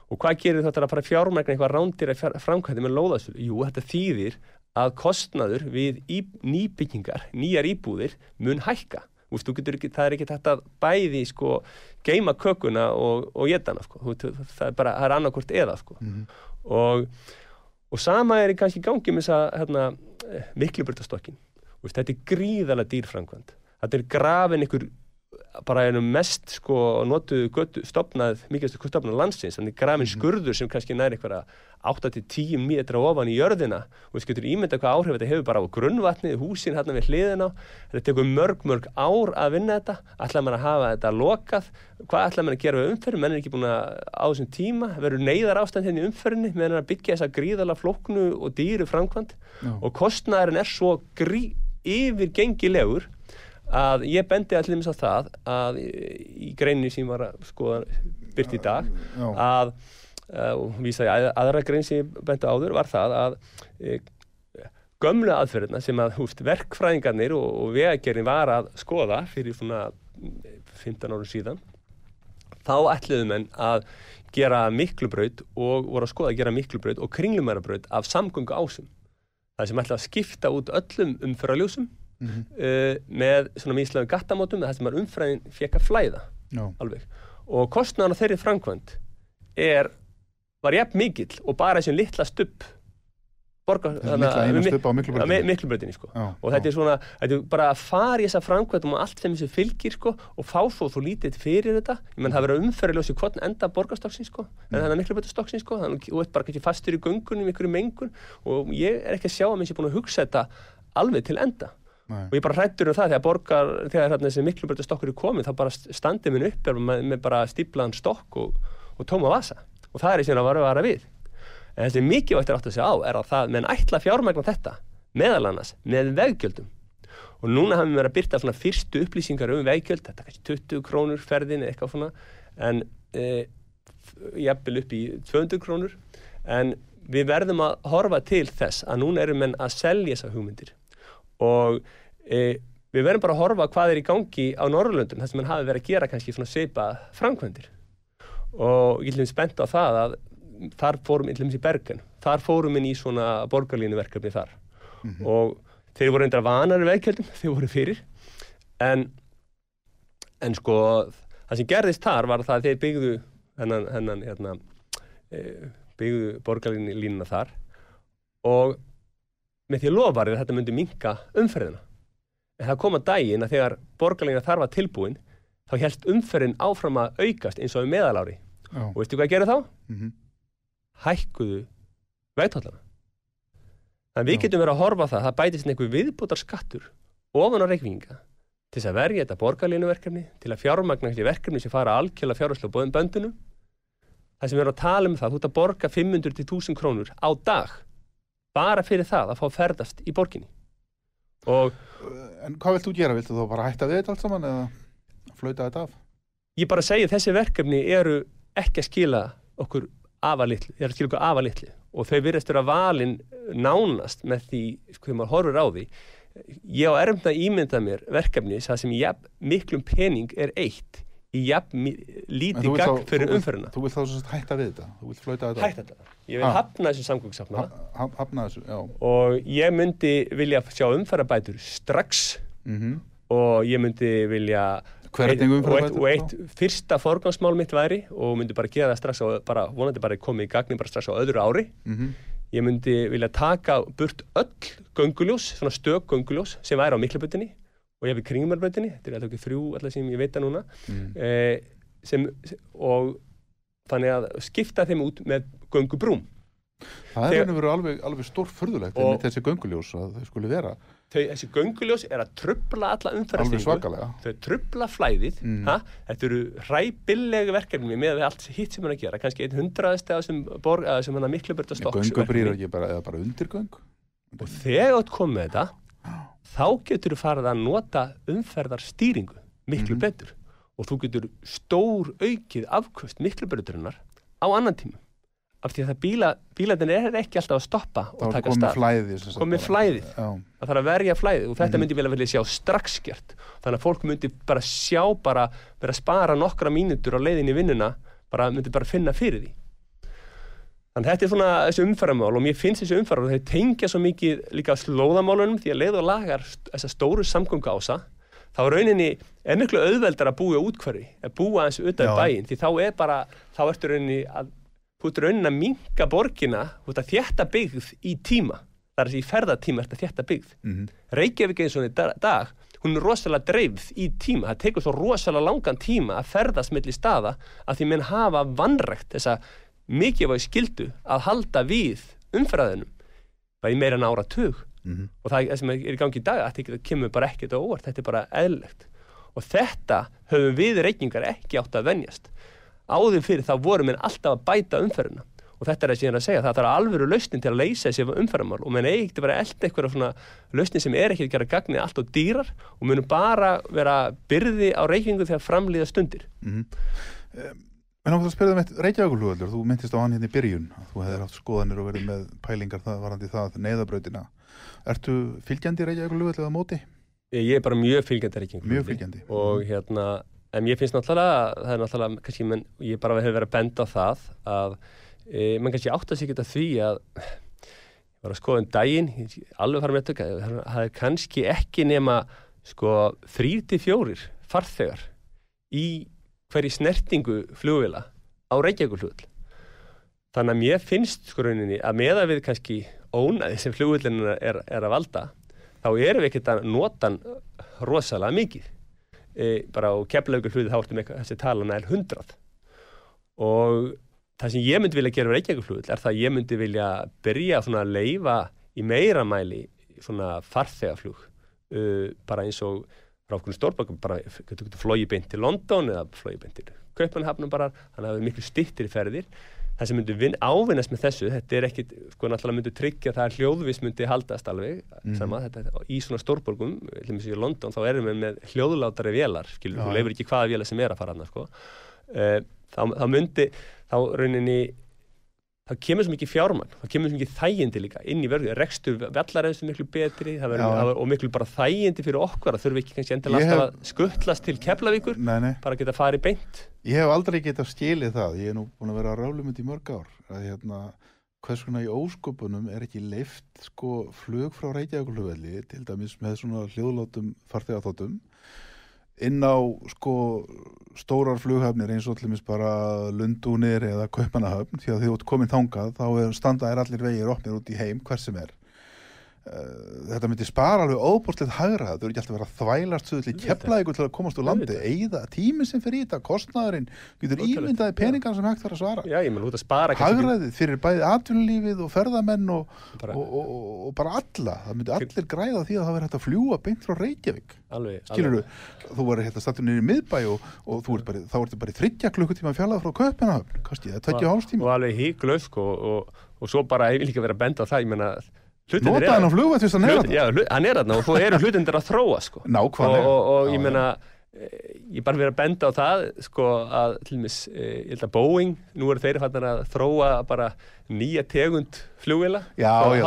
og hvað gerir þetta að fara að fjármagna eitthvað rándir að framkvæmdi með lóðasölu? Jú, þetta þýðir að kostnaður við í, nýbyggingar, nýjar íbúðir mun hækka. Úst, ekki, það er ekki þetta bæði sko, geima kökuna og, og getana sko. Það er bara það er annarkvort eða sko. Mhm. og, og sama er í kannski í gangi með þess að hérna, mikluburtastokkin þetta er gríðalega dýrframkvæmt þetta er grafin ykkur bara einum mest sko notuðu götu stopnað, mikilvægstu stopnað landsins þannig grafin skurður sem kannski næri eitthvað 8-10 metra ofan í jörðina. Og við getur ímynda hvað áhrif þetta hefur bara á grunnvatnið, húsin hérna við hliðina. Þetta tekur mörg mörg ár að vinna þetta. Ætlaði mann að hafa þetta lokað? Hvað ætlaði mann að gera við umferðin, menn er ekki búin að á þessum tíma, verður neyðar ástand hérna í umferðinni meðan að byggja þessa gríðala flóknu og dýru framkvæmt og kostnæðurinn er svo yfirgengilegur að ég bendi allir mis á það að í, greinni sem var að skoða byrt í dag að uh, og vísa ég að, aðra grein sem ég bendi áður var það að e, gömlu aðferðina sem að húst verkfræðingarnir og, og vegagerinn var að skoða fyrir svona mm, 15 árum síðan þá ætluðu menn að gera miklubraut og voru að skoða að gera miklubraut og kringlumærabraut af samgöngu ásum það sem ætlaði að skipta út öllum umfyrraljósum Mhm. uh, með svona míslega gattamótum það sem að umfræðin fekk að flæða. Já. alveg. Og kostnaðan á þeirri framkvæmt er, var jafn mikill og bara þessi litla stubb borga, miklubröðinni sko. Og þetta er svona, þetta er bara að fara í þessa framkvæmdum og allt sem þessu fylgir sko, og fá svo þú lítið fyrir þetta. Ég menn það verður umferðiljósi hvort enda borgarstokksins sko, en þannig að miklubröðastokksins sko, þannig að þú ert bara kannski fastur í göngunum í einhverju mengun. Og ég er ekki að sjá að mér sé búin að hugsa þetta alveg til enda Nei. og ég bara hrættur um það þegar borgar þegar hérna, þessi miklubröðastokkur er komið þá bara standið minn upp með, með bara stíplaðan stokk og, og tóma vasa. Og það er í sinna að vara við. En þessi mikilvægt er átt að segja á er að það menn ætla fjármagna þetta meðal annars með veggjöldum. Og núna hafum við verið að byrta svona fyrstu upplýsingar um veggjöld, þetta er kannski 20 krónur ferðin eitthvað svona en e, jafnvel upp í 200 krónur. En við verðum að horfa til þess að núna erum menn að selja þessa hugmyndir og e, við verðum bara að horfa hvað er í gangi á Norrlöndum þar sem mann hafi verið að gera kannski svona seipa framkvæmdir. Og ég ætlum spennt á það að þar fórum, ég ætlum í Bergen þar fórum inn í svona borgarlínu verkefni þar og þeir voru reyndar vanari veikjöldum, þeir voru fyrir. En en sko það sem gerðist þar var það að þeir byggðu hennan, hennan hérna, e, byggðu borgarlínu línuna þar. Og með því að lofarið að þetta myndi minka umferðina en það kom að daginn að þegar borgarlína þar var tilbúin þá helst umferðin áfram að aukast eins og um meðalári Já. og veistu hvað gerðu þá? Mhm. hækkuðu vegtallana. Þannig að við getum verið að horfa á það, það bætist einhver viðbútar skattur ofan á reikvinga til þess að verja þetta borgarlínuverkefni, til að fjármagna þessi verkefni sem fara algjörlega fjárháslega bóðum böndunum. Það sem við erum að tala um það, þú ert að borga 500 til 1000 krónur á dag bara fyrir það að fá ferðast í borginni. Og En hvað vilt þú gera? Viltu þú bara hætta við þetta allt saman eða flauta þetta af? ég bara segi þessi verkefni eru ekki að skila okkur afalitli, eru að skila okkur afalitli og þau virðast vera valin nánast með því, þegar maður horfur á því ég á erfum að ímynda mér verkefni það sem jafn, miklum pening er eitt í jafn gagn þá- fyrir umferðina Þú vilt þá hætta við þetta? Þetta af? hætt þetta, ég vil Ah. hafna þessu samgöngsáttmála Ha- ha- Hafna þessu, já. og ég myndi vilja sjá umferðabætur strax Mm og ég myndi vilja Eitt- og, eitt, umferðarbætur? og eitt fyrsta forgangsmál mitt væri og myndi bara gera það strax á, bara, vonandi bara komið í gagni bara strax á öðru ári Mm ég myndi vilja taka burt öll gönguljós, svona stök gönguljós sem væri á miklabutinni og ég hef í kringumarbötinni, þetta er alltaf ekki þrjú alltaf sem ég veit að núna Mm. eh, sem, og þannig að skipta þeim út með göngubrúm Það er veru alveg, alveg stór furðulegt Og- einmitt þessi gönguljós að þau skuli vera Þau, þessi gönguljós er að trubla alla svakalega. þau trubla flæðið Mm. ha? þetta eru hræbillega verkefni með allt hitt sem hann að gera kannski einn hundraðist eða sem, sem hann að miklu börta stokks Göngubrýr ekki bara, bara undirgöng. og þegar þú komið þetta þá getur þú farið að nota umferðarstýringu miklu Mhm. betur. Og þú getur stór aukið afkvöst miklu börturinnar á annan tíma. Af því að það bíla, bílandin er ekki alltaf að stoppa og taka stað. Komið flæðið. Það þarf að verja flæðið og þetta Mhm. myndi vel að vilja sjá strax gert þannig að fólk myndi bara sjá bara vera að spara nokkra mínútur á leiðin í vinnuna bara myndi bara finna fyrir því þannig að þetta er svona þessi umferðamál og mér finnst þessi umferðamál þau tengja svo mikið líka slóðamálunum því að leið og lagar þessa stóru samgöngu ása þá er rauninni er miklu auðveldar að búa útkverfi að búa eins Já. bæinn því þá er bara þá ertu rauninni að þú ert rauninni að minka borgina þú ert að þétta byggð í tíma það er þessi í ferðatíma ert að þétta byggð Mhm. Reykjavík eins og í dag, hún er rosalega dreifð í tíma það tekur svo rosalega langan tíma að ferðast milli staða að því menn hafa vannrekt þessa mikilvæg skildu að halda við umferðaðinum bara í meira en ára tug Mhm. og það sem er í gangi í dag þetta kemur bara ekkert á óvart, þetta er bara eðlilegt. Og þetta höfum við reykingar ekki átt að venjast. Áður fyrir þá vorum við alltaf að bæta umferðina. Og þetta er það síðan að segja, það þarf alvöru lausnin til að leysa þessi umferðamál og menn eigi ekki að vera elda eitthvað svona lausnin sem er ekki að gera gagnið allt og dýrar og munum bara vera byrði á reykingu þegar framlýða stundir En ákveð að spyrja það með Reykjavíkulugvöldur, þú myndist á hann hérna í byrjun, þú hefðir haft skoðanir og verið með pælingar það varandi það neyðabrautina. Ertu fylgjandi Reykjavíkulugvöldu eða móti? Ég er bara mjög fylgjandi reykingu Mjög fylgjandi. og hérna, en ég finnst náttúrulega það er náttúrulega, kannski, menn, ég bara hefur verið að benda á það að e, menn kannski átt að sig geta því að ég var að skoða um daginn alveg fara með þetta, það er kannski ekki nema sko hverju snertingu flugvila á Reykjavíkulflugl þannig að mér finnst sko rauninni að meða við kannski ónaði sem flugvillin er, er að valda þá erum við ekkert að nota rosalega mikið. E, bara á keflaugur hlutið þá ertum eitthvað þessi talan er hundrað. Og það sem ég myndi vilja gera á Reykjavík er það að ég myndi vilja byrja að leifa í meira mæli farþegaflug uh, bara eins og frá okkur stórbökkum bara getur flóið beint til London eða flóið beint til Kaupanhafnum bara þannig að það er miklu stittir ferðir það sem myndi vin, ávinnast með þessu þetta er ekkit, sko náttúrulega myndi tryggja það að hljóðvis myndi haldast alveg Mhm. sama, þetta, í svona stórborgum dæmis í London þá erum við með hljóðlátari vélar skilur, þú já. leifir ekki hvaða vélar sem er að fara hann sko. uh, þá, þá myndi þá rauninni þá kemur svo mikið fjármann, þá kemur svo mikið þægindi líka inn í verðu, rekstur vellaræðstu miklu betri það verður, það og miklu bara þægindi fyrir okkur að þurfi ekki kannski endilega alltaf að skuttlast til Keflavíkur, Nei, nei. bara geta farið beint. Ég hef aldrei getað skilið það, ég er nú búin að vera að rálumund í mörg ár, að hérna, hvers konar í ósköpunum er ekki leift sko flug frá Reykjavíkulugvelli til dæmis með svona hljóðlátum farþegaþóttum inn á sko stórar flughafnir eins og allir bara Lundúnir eða Kaupanahöfn því að því ert komin þangað þá er standa er allir vegir opnir út í heim hver sem er þetta myndi spara alveg óbúrsleitt hægra þau eru ekki alltaf að vera að þvælast svo til kepla ykkur til að komast úr landi eigða tími sem fyrir í þetta, kostnaðurinn getur ímyndaði peningar sem hægt var að svara. Já, ég menn út að spara hagræðið fyrir bæði atvinnulífið og ferðamenn og, bara, og, og, og, bara alla. Það myndi allir græða því að það verður hægt að fljúa beint frá Reykjavík. Alveg, skilur alveg. þú verður hérna stattur niður í miðbæ og, og þú ert bara, þá ertu bara í þryggja klukkutíma það og sko, og, svo bara, ég vil líka vera að benda á það. Ég menna, nota hann á flugvætt fyrst að neyra hlut, já, hann er þarna og svo eru hlutinir að þróa sko. og, nákvæmlega. Og, og Já, ég meina eh, ég bara verið að benda á það sko að til dæmis eh, ég held að Boeing, nú eru þeir fannar að þróa bara nýja tegund flugvila já, já,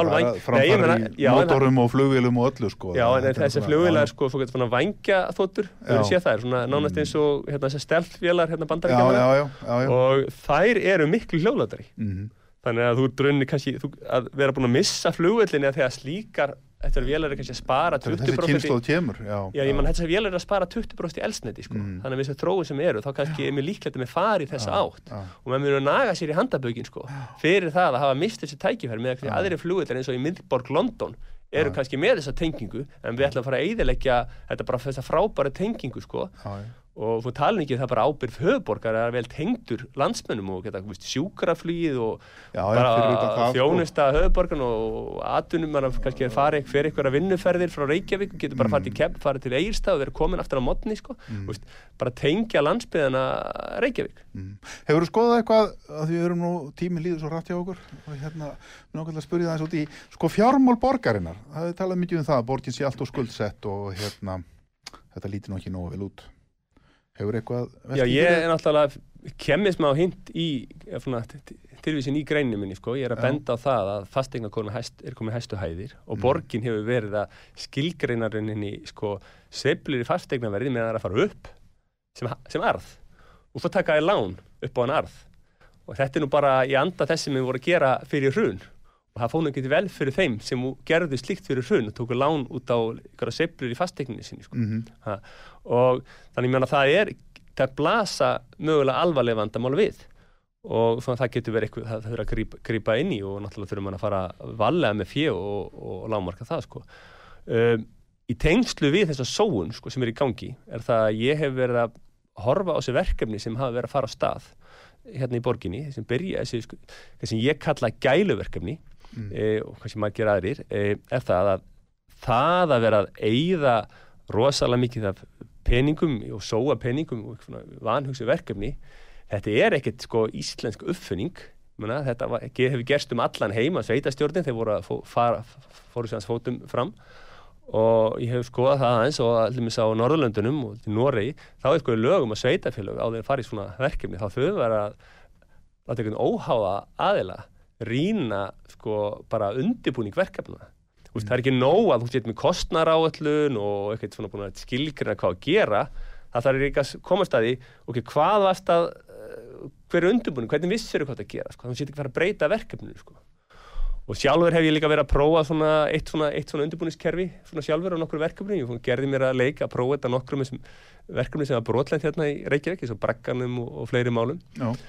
er í mótorum og flugvélum og öllu sko. Já, en er þessi flugvila er sko svona vangja þóttur, þú hefur séð það er svona nánast eins og hérna þessi steltvélar hérna bandaríkjana já, já, já, já. og þær eru miklu hljóðlatari Mhm. Þannig að þú ert rauninni kannski þú, að vera búin að missa flugvöldinni að þegar slíkar vélar er kannski að spara Þegar 20% þessi í- kynnslóð kemur já, Já, ég mann þessar vélar er að spara 20% í elsneti sko. Mm. þannig að við þessar þróun sem eru þá kannski er mér líklegt að mér fari þessa átt. já. og maður að naga sér í handabökin sko, fyrir það að hafa mist þessi tækifæri með að aðri flugvöldar eins og í miðborg London eru kannski með þessa tengingu en við ætlum að fara að eyðileggja þetta bara þessa frábæra tengingu sko. Já, já. Og þú talin ekki um það bara ábyrð höfuborgar að vel tengdur landsmönnum og geta veist, sjúkraflugið og Já, bara sko. þjónusta höfuborgan og atunum mann kannski að fara fyrir einhverja vinnuferðir frá Reykjavík og getur bara Mm. farið til Kepp, farið til Egilstað og verið komin aftur á modni sko. veist, bara tengja landsbyðana Reykjavík Mm. Hefur þú skoðað eitthvað að því við erum nú tíminn líður svo rætt hjá okkur og hérna, nákvæmlega spyrja það eins út í sko fjármál borgarinnar, það hefur talað mikið um það að borgin sé allt og skuldsett og hérna þetta líti nú ekki nógu vel út Hefur eitthvað Já, ég er náttúrulega kemmið smá hint í eh, svona, tilvísin í greininu minni sko. ég er að benda á það að fastegna hæst, er komið hæstu hæðir og Mm. borgin hefur verið að skilgreinarunni sko, sveiflir í fastegnaverði með að það er að fara upp sem, sem arð og svo taka þér lán upp á en arð og þetta er nú bara í anda þess sem við vorum að gera fyrir hrun það fóðum ekki vel fyrir þeim sem gerðu slíkt fyrir hrun og tóku lán út á ykkur sveiflur í fastegninni sinni sko. Mhm. ha, og þannig meina það er það blasa mögulega alvarlega vandamál við. Og svona það getur verið eitthvað það þurfa að grípa, grípa inn í og náttúrulega þurfum mann að fara valega með fjö og, og lámarka það sko. Um, í tengslu við þessa sóun sko, sem er í gangi er það að ég hef verið að horfa á þessi verkefni sem hafa verið að fara á stað hérna í borginni sem byrja þessi, sko, það sem ég kalla gæluverkefni Mm. e, og kannski margir aðrir e, er það að það að vera að eyða rosalega mikið af peningum og sóa peningum og vanhugsi verkefni þetta er ekkert sko íslensk uppfinning Muna, þetta var, hefur gerst um allan heima sveitastjórnin, þeir voru að fó, fara, fóru sér hans fótum fram og ég hef skoðað það aðeins og allir á Norðurlöndunum og Noregi þá er sko lögum að sveitafélög á þeir fara í svona verkefni þá þau vera að einhvern óháa aðila rýna sko bara undirbúning verkefna. Veist, það er ekki nóg að þú getur með kostnaráallun og eitthvað svona búin að skilgrina hvað að gera. Það þarf líka að komast að því ok, hvað varst að eh, hver er undirbúning, hvernig vissir þú hvað það að gera sko? þú getur ekki fara að breyta verkefninu sko. og sjálfur hef ég líka verið að prófa svona, eitt svona, svona undirbúningskerfi svona sjálfur á nokkur verkefni, ég gerði mér að leika að prófa þetta nokkur með verkefni sem var brotlænt hérna í Reykjavík, og og,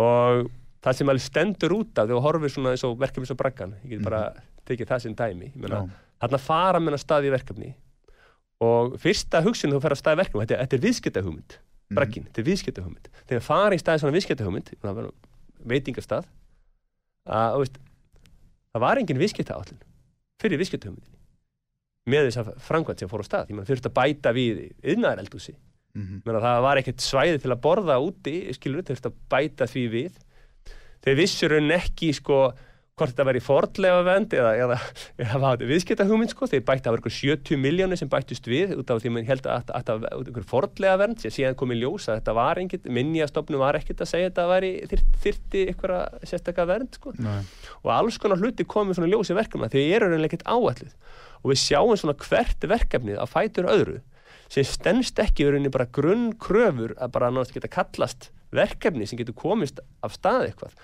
og það sem alveg stendur út af þegar þú horfir svona eins og verkefni og Braggan ég get bara tekið það sem dæmi þarna fara menn að staði verkefni og fyrsta hugsun þú fer að staði verkefni, þetta, þetta er viðskiptahugmynd Braggin, þetta er viðskiptahugmynd. Þegar fara í staði svona viðskiptahugmynd veitingastað að veist, það var engin viðskiptaállin fyrir viðskiptahugmyndinni með þess að framkvæmt sem fór á stað. Ég meina, þurfti að bæta við yðnaðareldúsi Mhm. Menna, það var ekkert svæði til að borða úti skilur, þurfti að bæta því við þeir vissur en ekki sko, hvort þetta væri fordlega vend eða, eða, eða var þetta viðskipta hugmynd sko, þeir bætti að vera ykkur 70 miljónir sem bættust við út af því að held að þetta var ykkur fordlega vend sem síðan kom í ljós að þetta var engin minnjastofnum var ekkert að segja að þetta væri þyrfti ykkur sérstakka vernd sko. Nei. og alls konar hluti komið svona ljós í verkefna því þeir eru reynilega ekkert áalluð og við sjáum svona hvert verkefnið að fætur öðru sem stennst ekki verið bara grunnkröfur að bara náttúrulega geta kallast verkefni sem getur komist af stað eitthvað.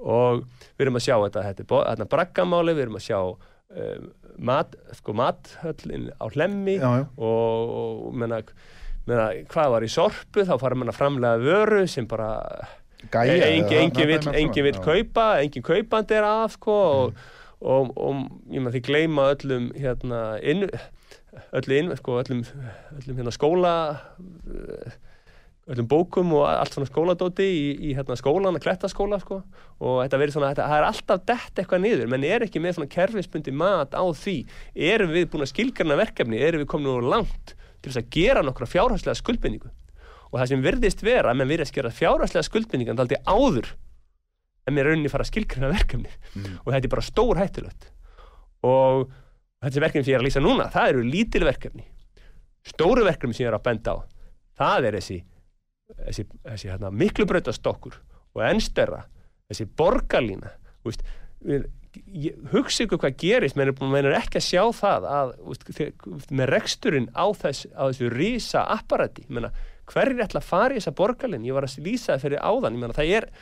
Og við erum að sjá þetta, þetta, þetta braggamáli, við erum að sjá um, mat, sko mathöllin á hlemmi Já, já. og, og menna, menna, hvað var í sorpu þá fara mann að framlega vöru sem bara Gæja, E- engin, eða- engin, vill, engin vill kaupa, engin kaupandi er af sko, og, og, og ég maður því gleyma öllum hérna, inn, öllu inn, sko, öllum, öllum hérna, skóla öllum bókum og allt svona skóladóti í, í hérna, skólan, að klettaskóla sko. og þetta verið svona, þetta, það er alltaf dett eitthvað niður, menn er ekki með svona kerfisbundi mat á því, erum við búin að skilgarna verkefni, erum við komin úr langt til þess að gera nokkra fjárhagslega skuldbindingu? Og það sem virðist vera, menn virðist gera fjárhagslega skuldbindingan daldi áður en mér rauninni fara að skilgrina verkefni og þetta er bara stór hættulegt og þetta verkefni sem ég er að lýsa núna. Það eru lítil verkefni. Stóru verkefni sem ég er að benda á. Það er þessi, þessi, þessi hérna, miklu brautastokkur og ennstörra þessi borgarlína. Veist, hugsa ykkur hvað gerist. Menn er, er ekki að sjá það að þegar, með reksturinn á, þess, á þessu rísa apparati. Menna, hverjir ætla að fara í þessa borgarlín ég var að lýsa það fyrir áðan. Menna, það er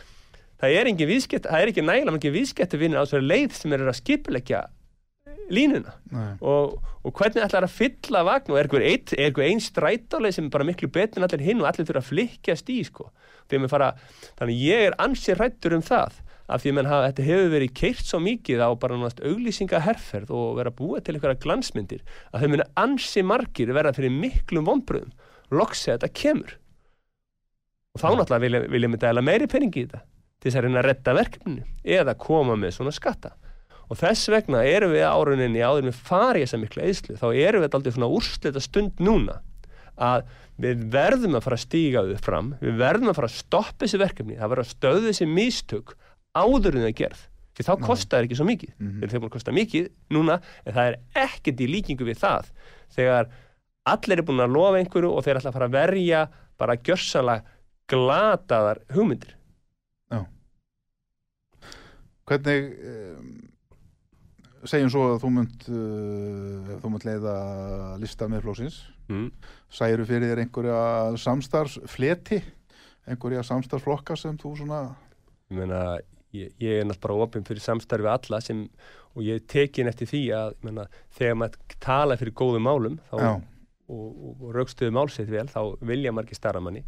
er engin viðskett, það er ekki nægilega mikið viðskettu vinnur á þessari leið sem er að skipulegja línuna? Og, og hvernig ætlar að fylla vagn? Og er einhver, ein, er einhver einn strætáleið sem er bara miklu betur en allir hinn og allir þurfa að flikkjast í sko. Fara, þannig ég er ansið rættur um það af því að þetta hefur verið keirt svo mikið á bara náttúrulega auglýsinga herferð og vera búið til einhverja glansmyndir að þau muni ansið margir verða fyrir miklum vonbröðum loksið þetta kemur. Og þá náttúrulega vilja, vilja mig dæla meiri peningi í þetta til þess að reyna að redda verkefninu eða koma með svona skatta og þess vegna erum við áruninni áður við farið þessa mikla eðslu þá erum við aldrei svona úrslita stund núna. Að við verðum að fara að stíga þau fram við verðum að fara að stoppa þessi verkefni það verður að stöðu þessi mistök áður en það er gerð. Því þá kostar það ekki svo mikið. Mm -hmm. þeir búin að kosta mikið núna en það er ekkert í líkingu við það. Þegar allir er búin að lofa einhverju og þeir ætla að fara að verja bara gjörsalega glataðar hugmyndir. Hvernig um, segjum svo að þú munt uh, þú munt leiða lista með flósins mm. særu fyrir þér einhverja samstarfsfleti einhverja samstarfsflokka sem þú svona ég meina, ég, ég er náttúrulega bara opinn fyrir samstarfi alla sem, og ég tekin eftir því að meina, þegar maður tala fyrir góðum málum þá, og, og, og raukstuðu málsett vel þá vilja margir starra manni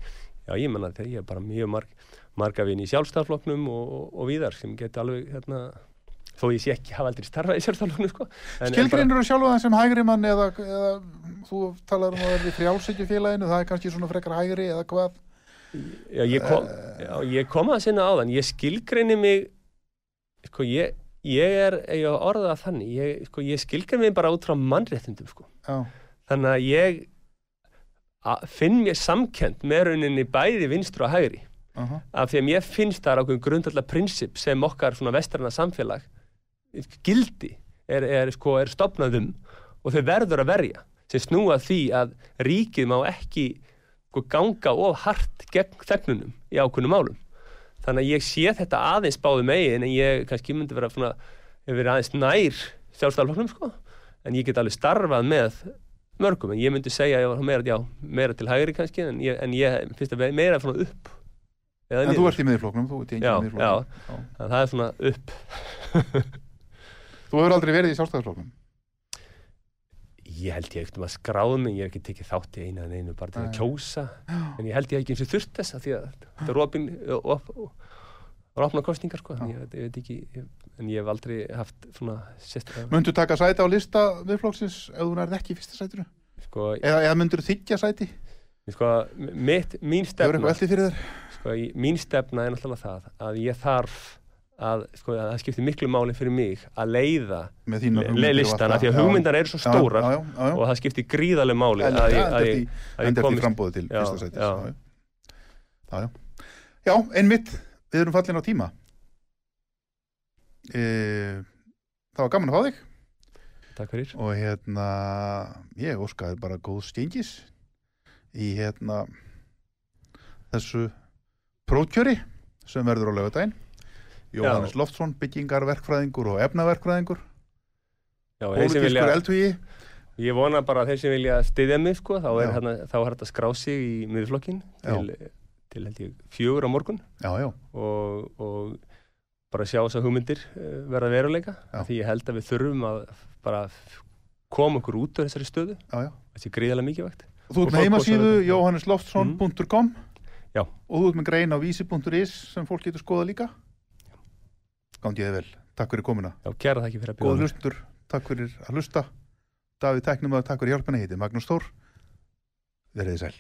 já ég menna þegar ég er bara mjög marg, marga vini í sjálfstafloknum og, og, og víðar sem geta alveg hérna, þó ég sé ekki hafa aldrei starfað í sjálfstafloknum sko. En bara- sjálfa það sem hægri mann eða, eða þú talar um að vera í frjálsækjufélaginu það er kannski svona frekar hægri eða hvað Já, ég kom, já, ég kom að sinna áðan, ég skilgreini mig, sko, ég, ég er, ég á orða þannig, ég, sko, ég skilgreini mig bara út frá mannréttindum, sko. já, Þannig að ég a, finn mér samkend með rauninni bæði vinstru og hægri. Aha. af því að mér finnst það ákveðin grundallega prinsip sem okkar svona vestrarna samfélag gildi er, er, sko, er stopnaðum og þau verður að verja sem snúa því að ríkið má ekki sko, ganga of hart gegn þegnunum í ákveðnum málum. Þannig að ég sé þetta aðeins báðu megin en ég kannski myndi vera svona, aðeins nær sjálfstæðalflokknum sko en ég get alveg starfað með mörgum. En ég myndi segja að ég var meira, já, meira til hægri kannski en ég, en ég finnst að meira svona upp En þú ert í miðfloknum, þú ert í Já, miðfloknum. Já. Þannig að það er svona upp Þú hefur aldrei verið í sjálfstæðarfloknum. ég held ég ekkert um að skráða mig ég hef ekki tekið þátt í einu en einu bara til að kjósa en ég held ég ekki eins og þurft þess að því að þetta er opin op, og opna kostningar sko en ég, ég veit ekki en ég hef aldrei haft svona sérstaklega Möndu taka sæti á lista viðflokksins ef þú nærði ekki í fyrsta sætinu? sko, Eða, eða myndur þykja sæti? sko mitt, mín stefna sko, mín stefna er náttúrulega það að ég þarf að, sko, að það skiptir miklu máli fyrir mig að leiða le listana því að hugmyndar eru svo stórar já, já, já, og það skiptir gríðarlega máli En þetta að er frambóði til Já, fyrsta sætis. já. Já, já. Já, já. Já, einmitt, við erum fallin á tíma. E, það var gaman að fá þig Takk fyrir og hérna, ég óskaði bara góð stengis í hérna þessu prókjöri sem verður á lögadaginn. Jóhannes Loftsson, byggingarverkfræðingur og efnaverkfræðingur, pólitískur eldhugi. ég vona bara að þeir sem vilja styðja mig sko, þá er, hérna, er þetta að skrá sig í miðflokkin Já. til, til ég fjögur á morgun Já, já, og, og bara sjá þess að hugmyndir eh, verða veruleika Já. því ég held að við þurfum að bara koma okkur út á þessari stöðu já, já. þessi gríðarlega mikilvægt Og þú ert með heimasíðu þetta. johannesloftsson.com Já. og þú ert með grein á vísi.is sem fólk getur skoða líka Ég þið vel, takk fyrir komuna. Já, kæra það ekki fyrir að Góð bjóða mér. hlustur, takk fyrir að hlusta. Davíð Tæknum að takk fyrir hjálpina, ég heiti Magnús Þór. Verðið sæl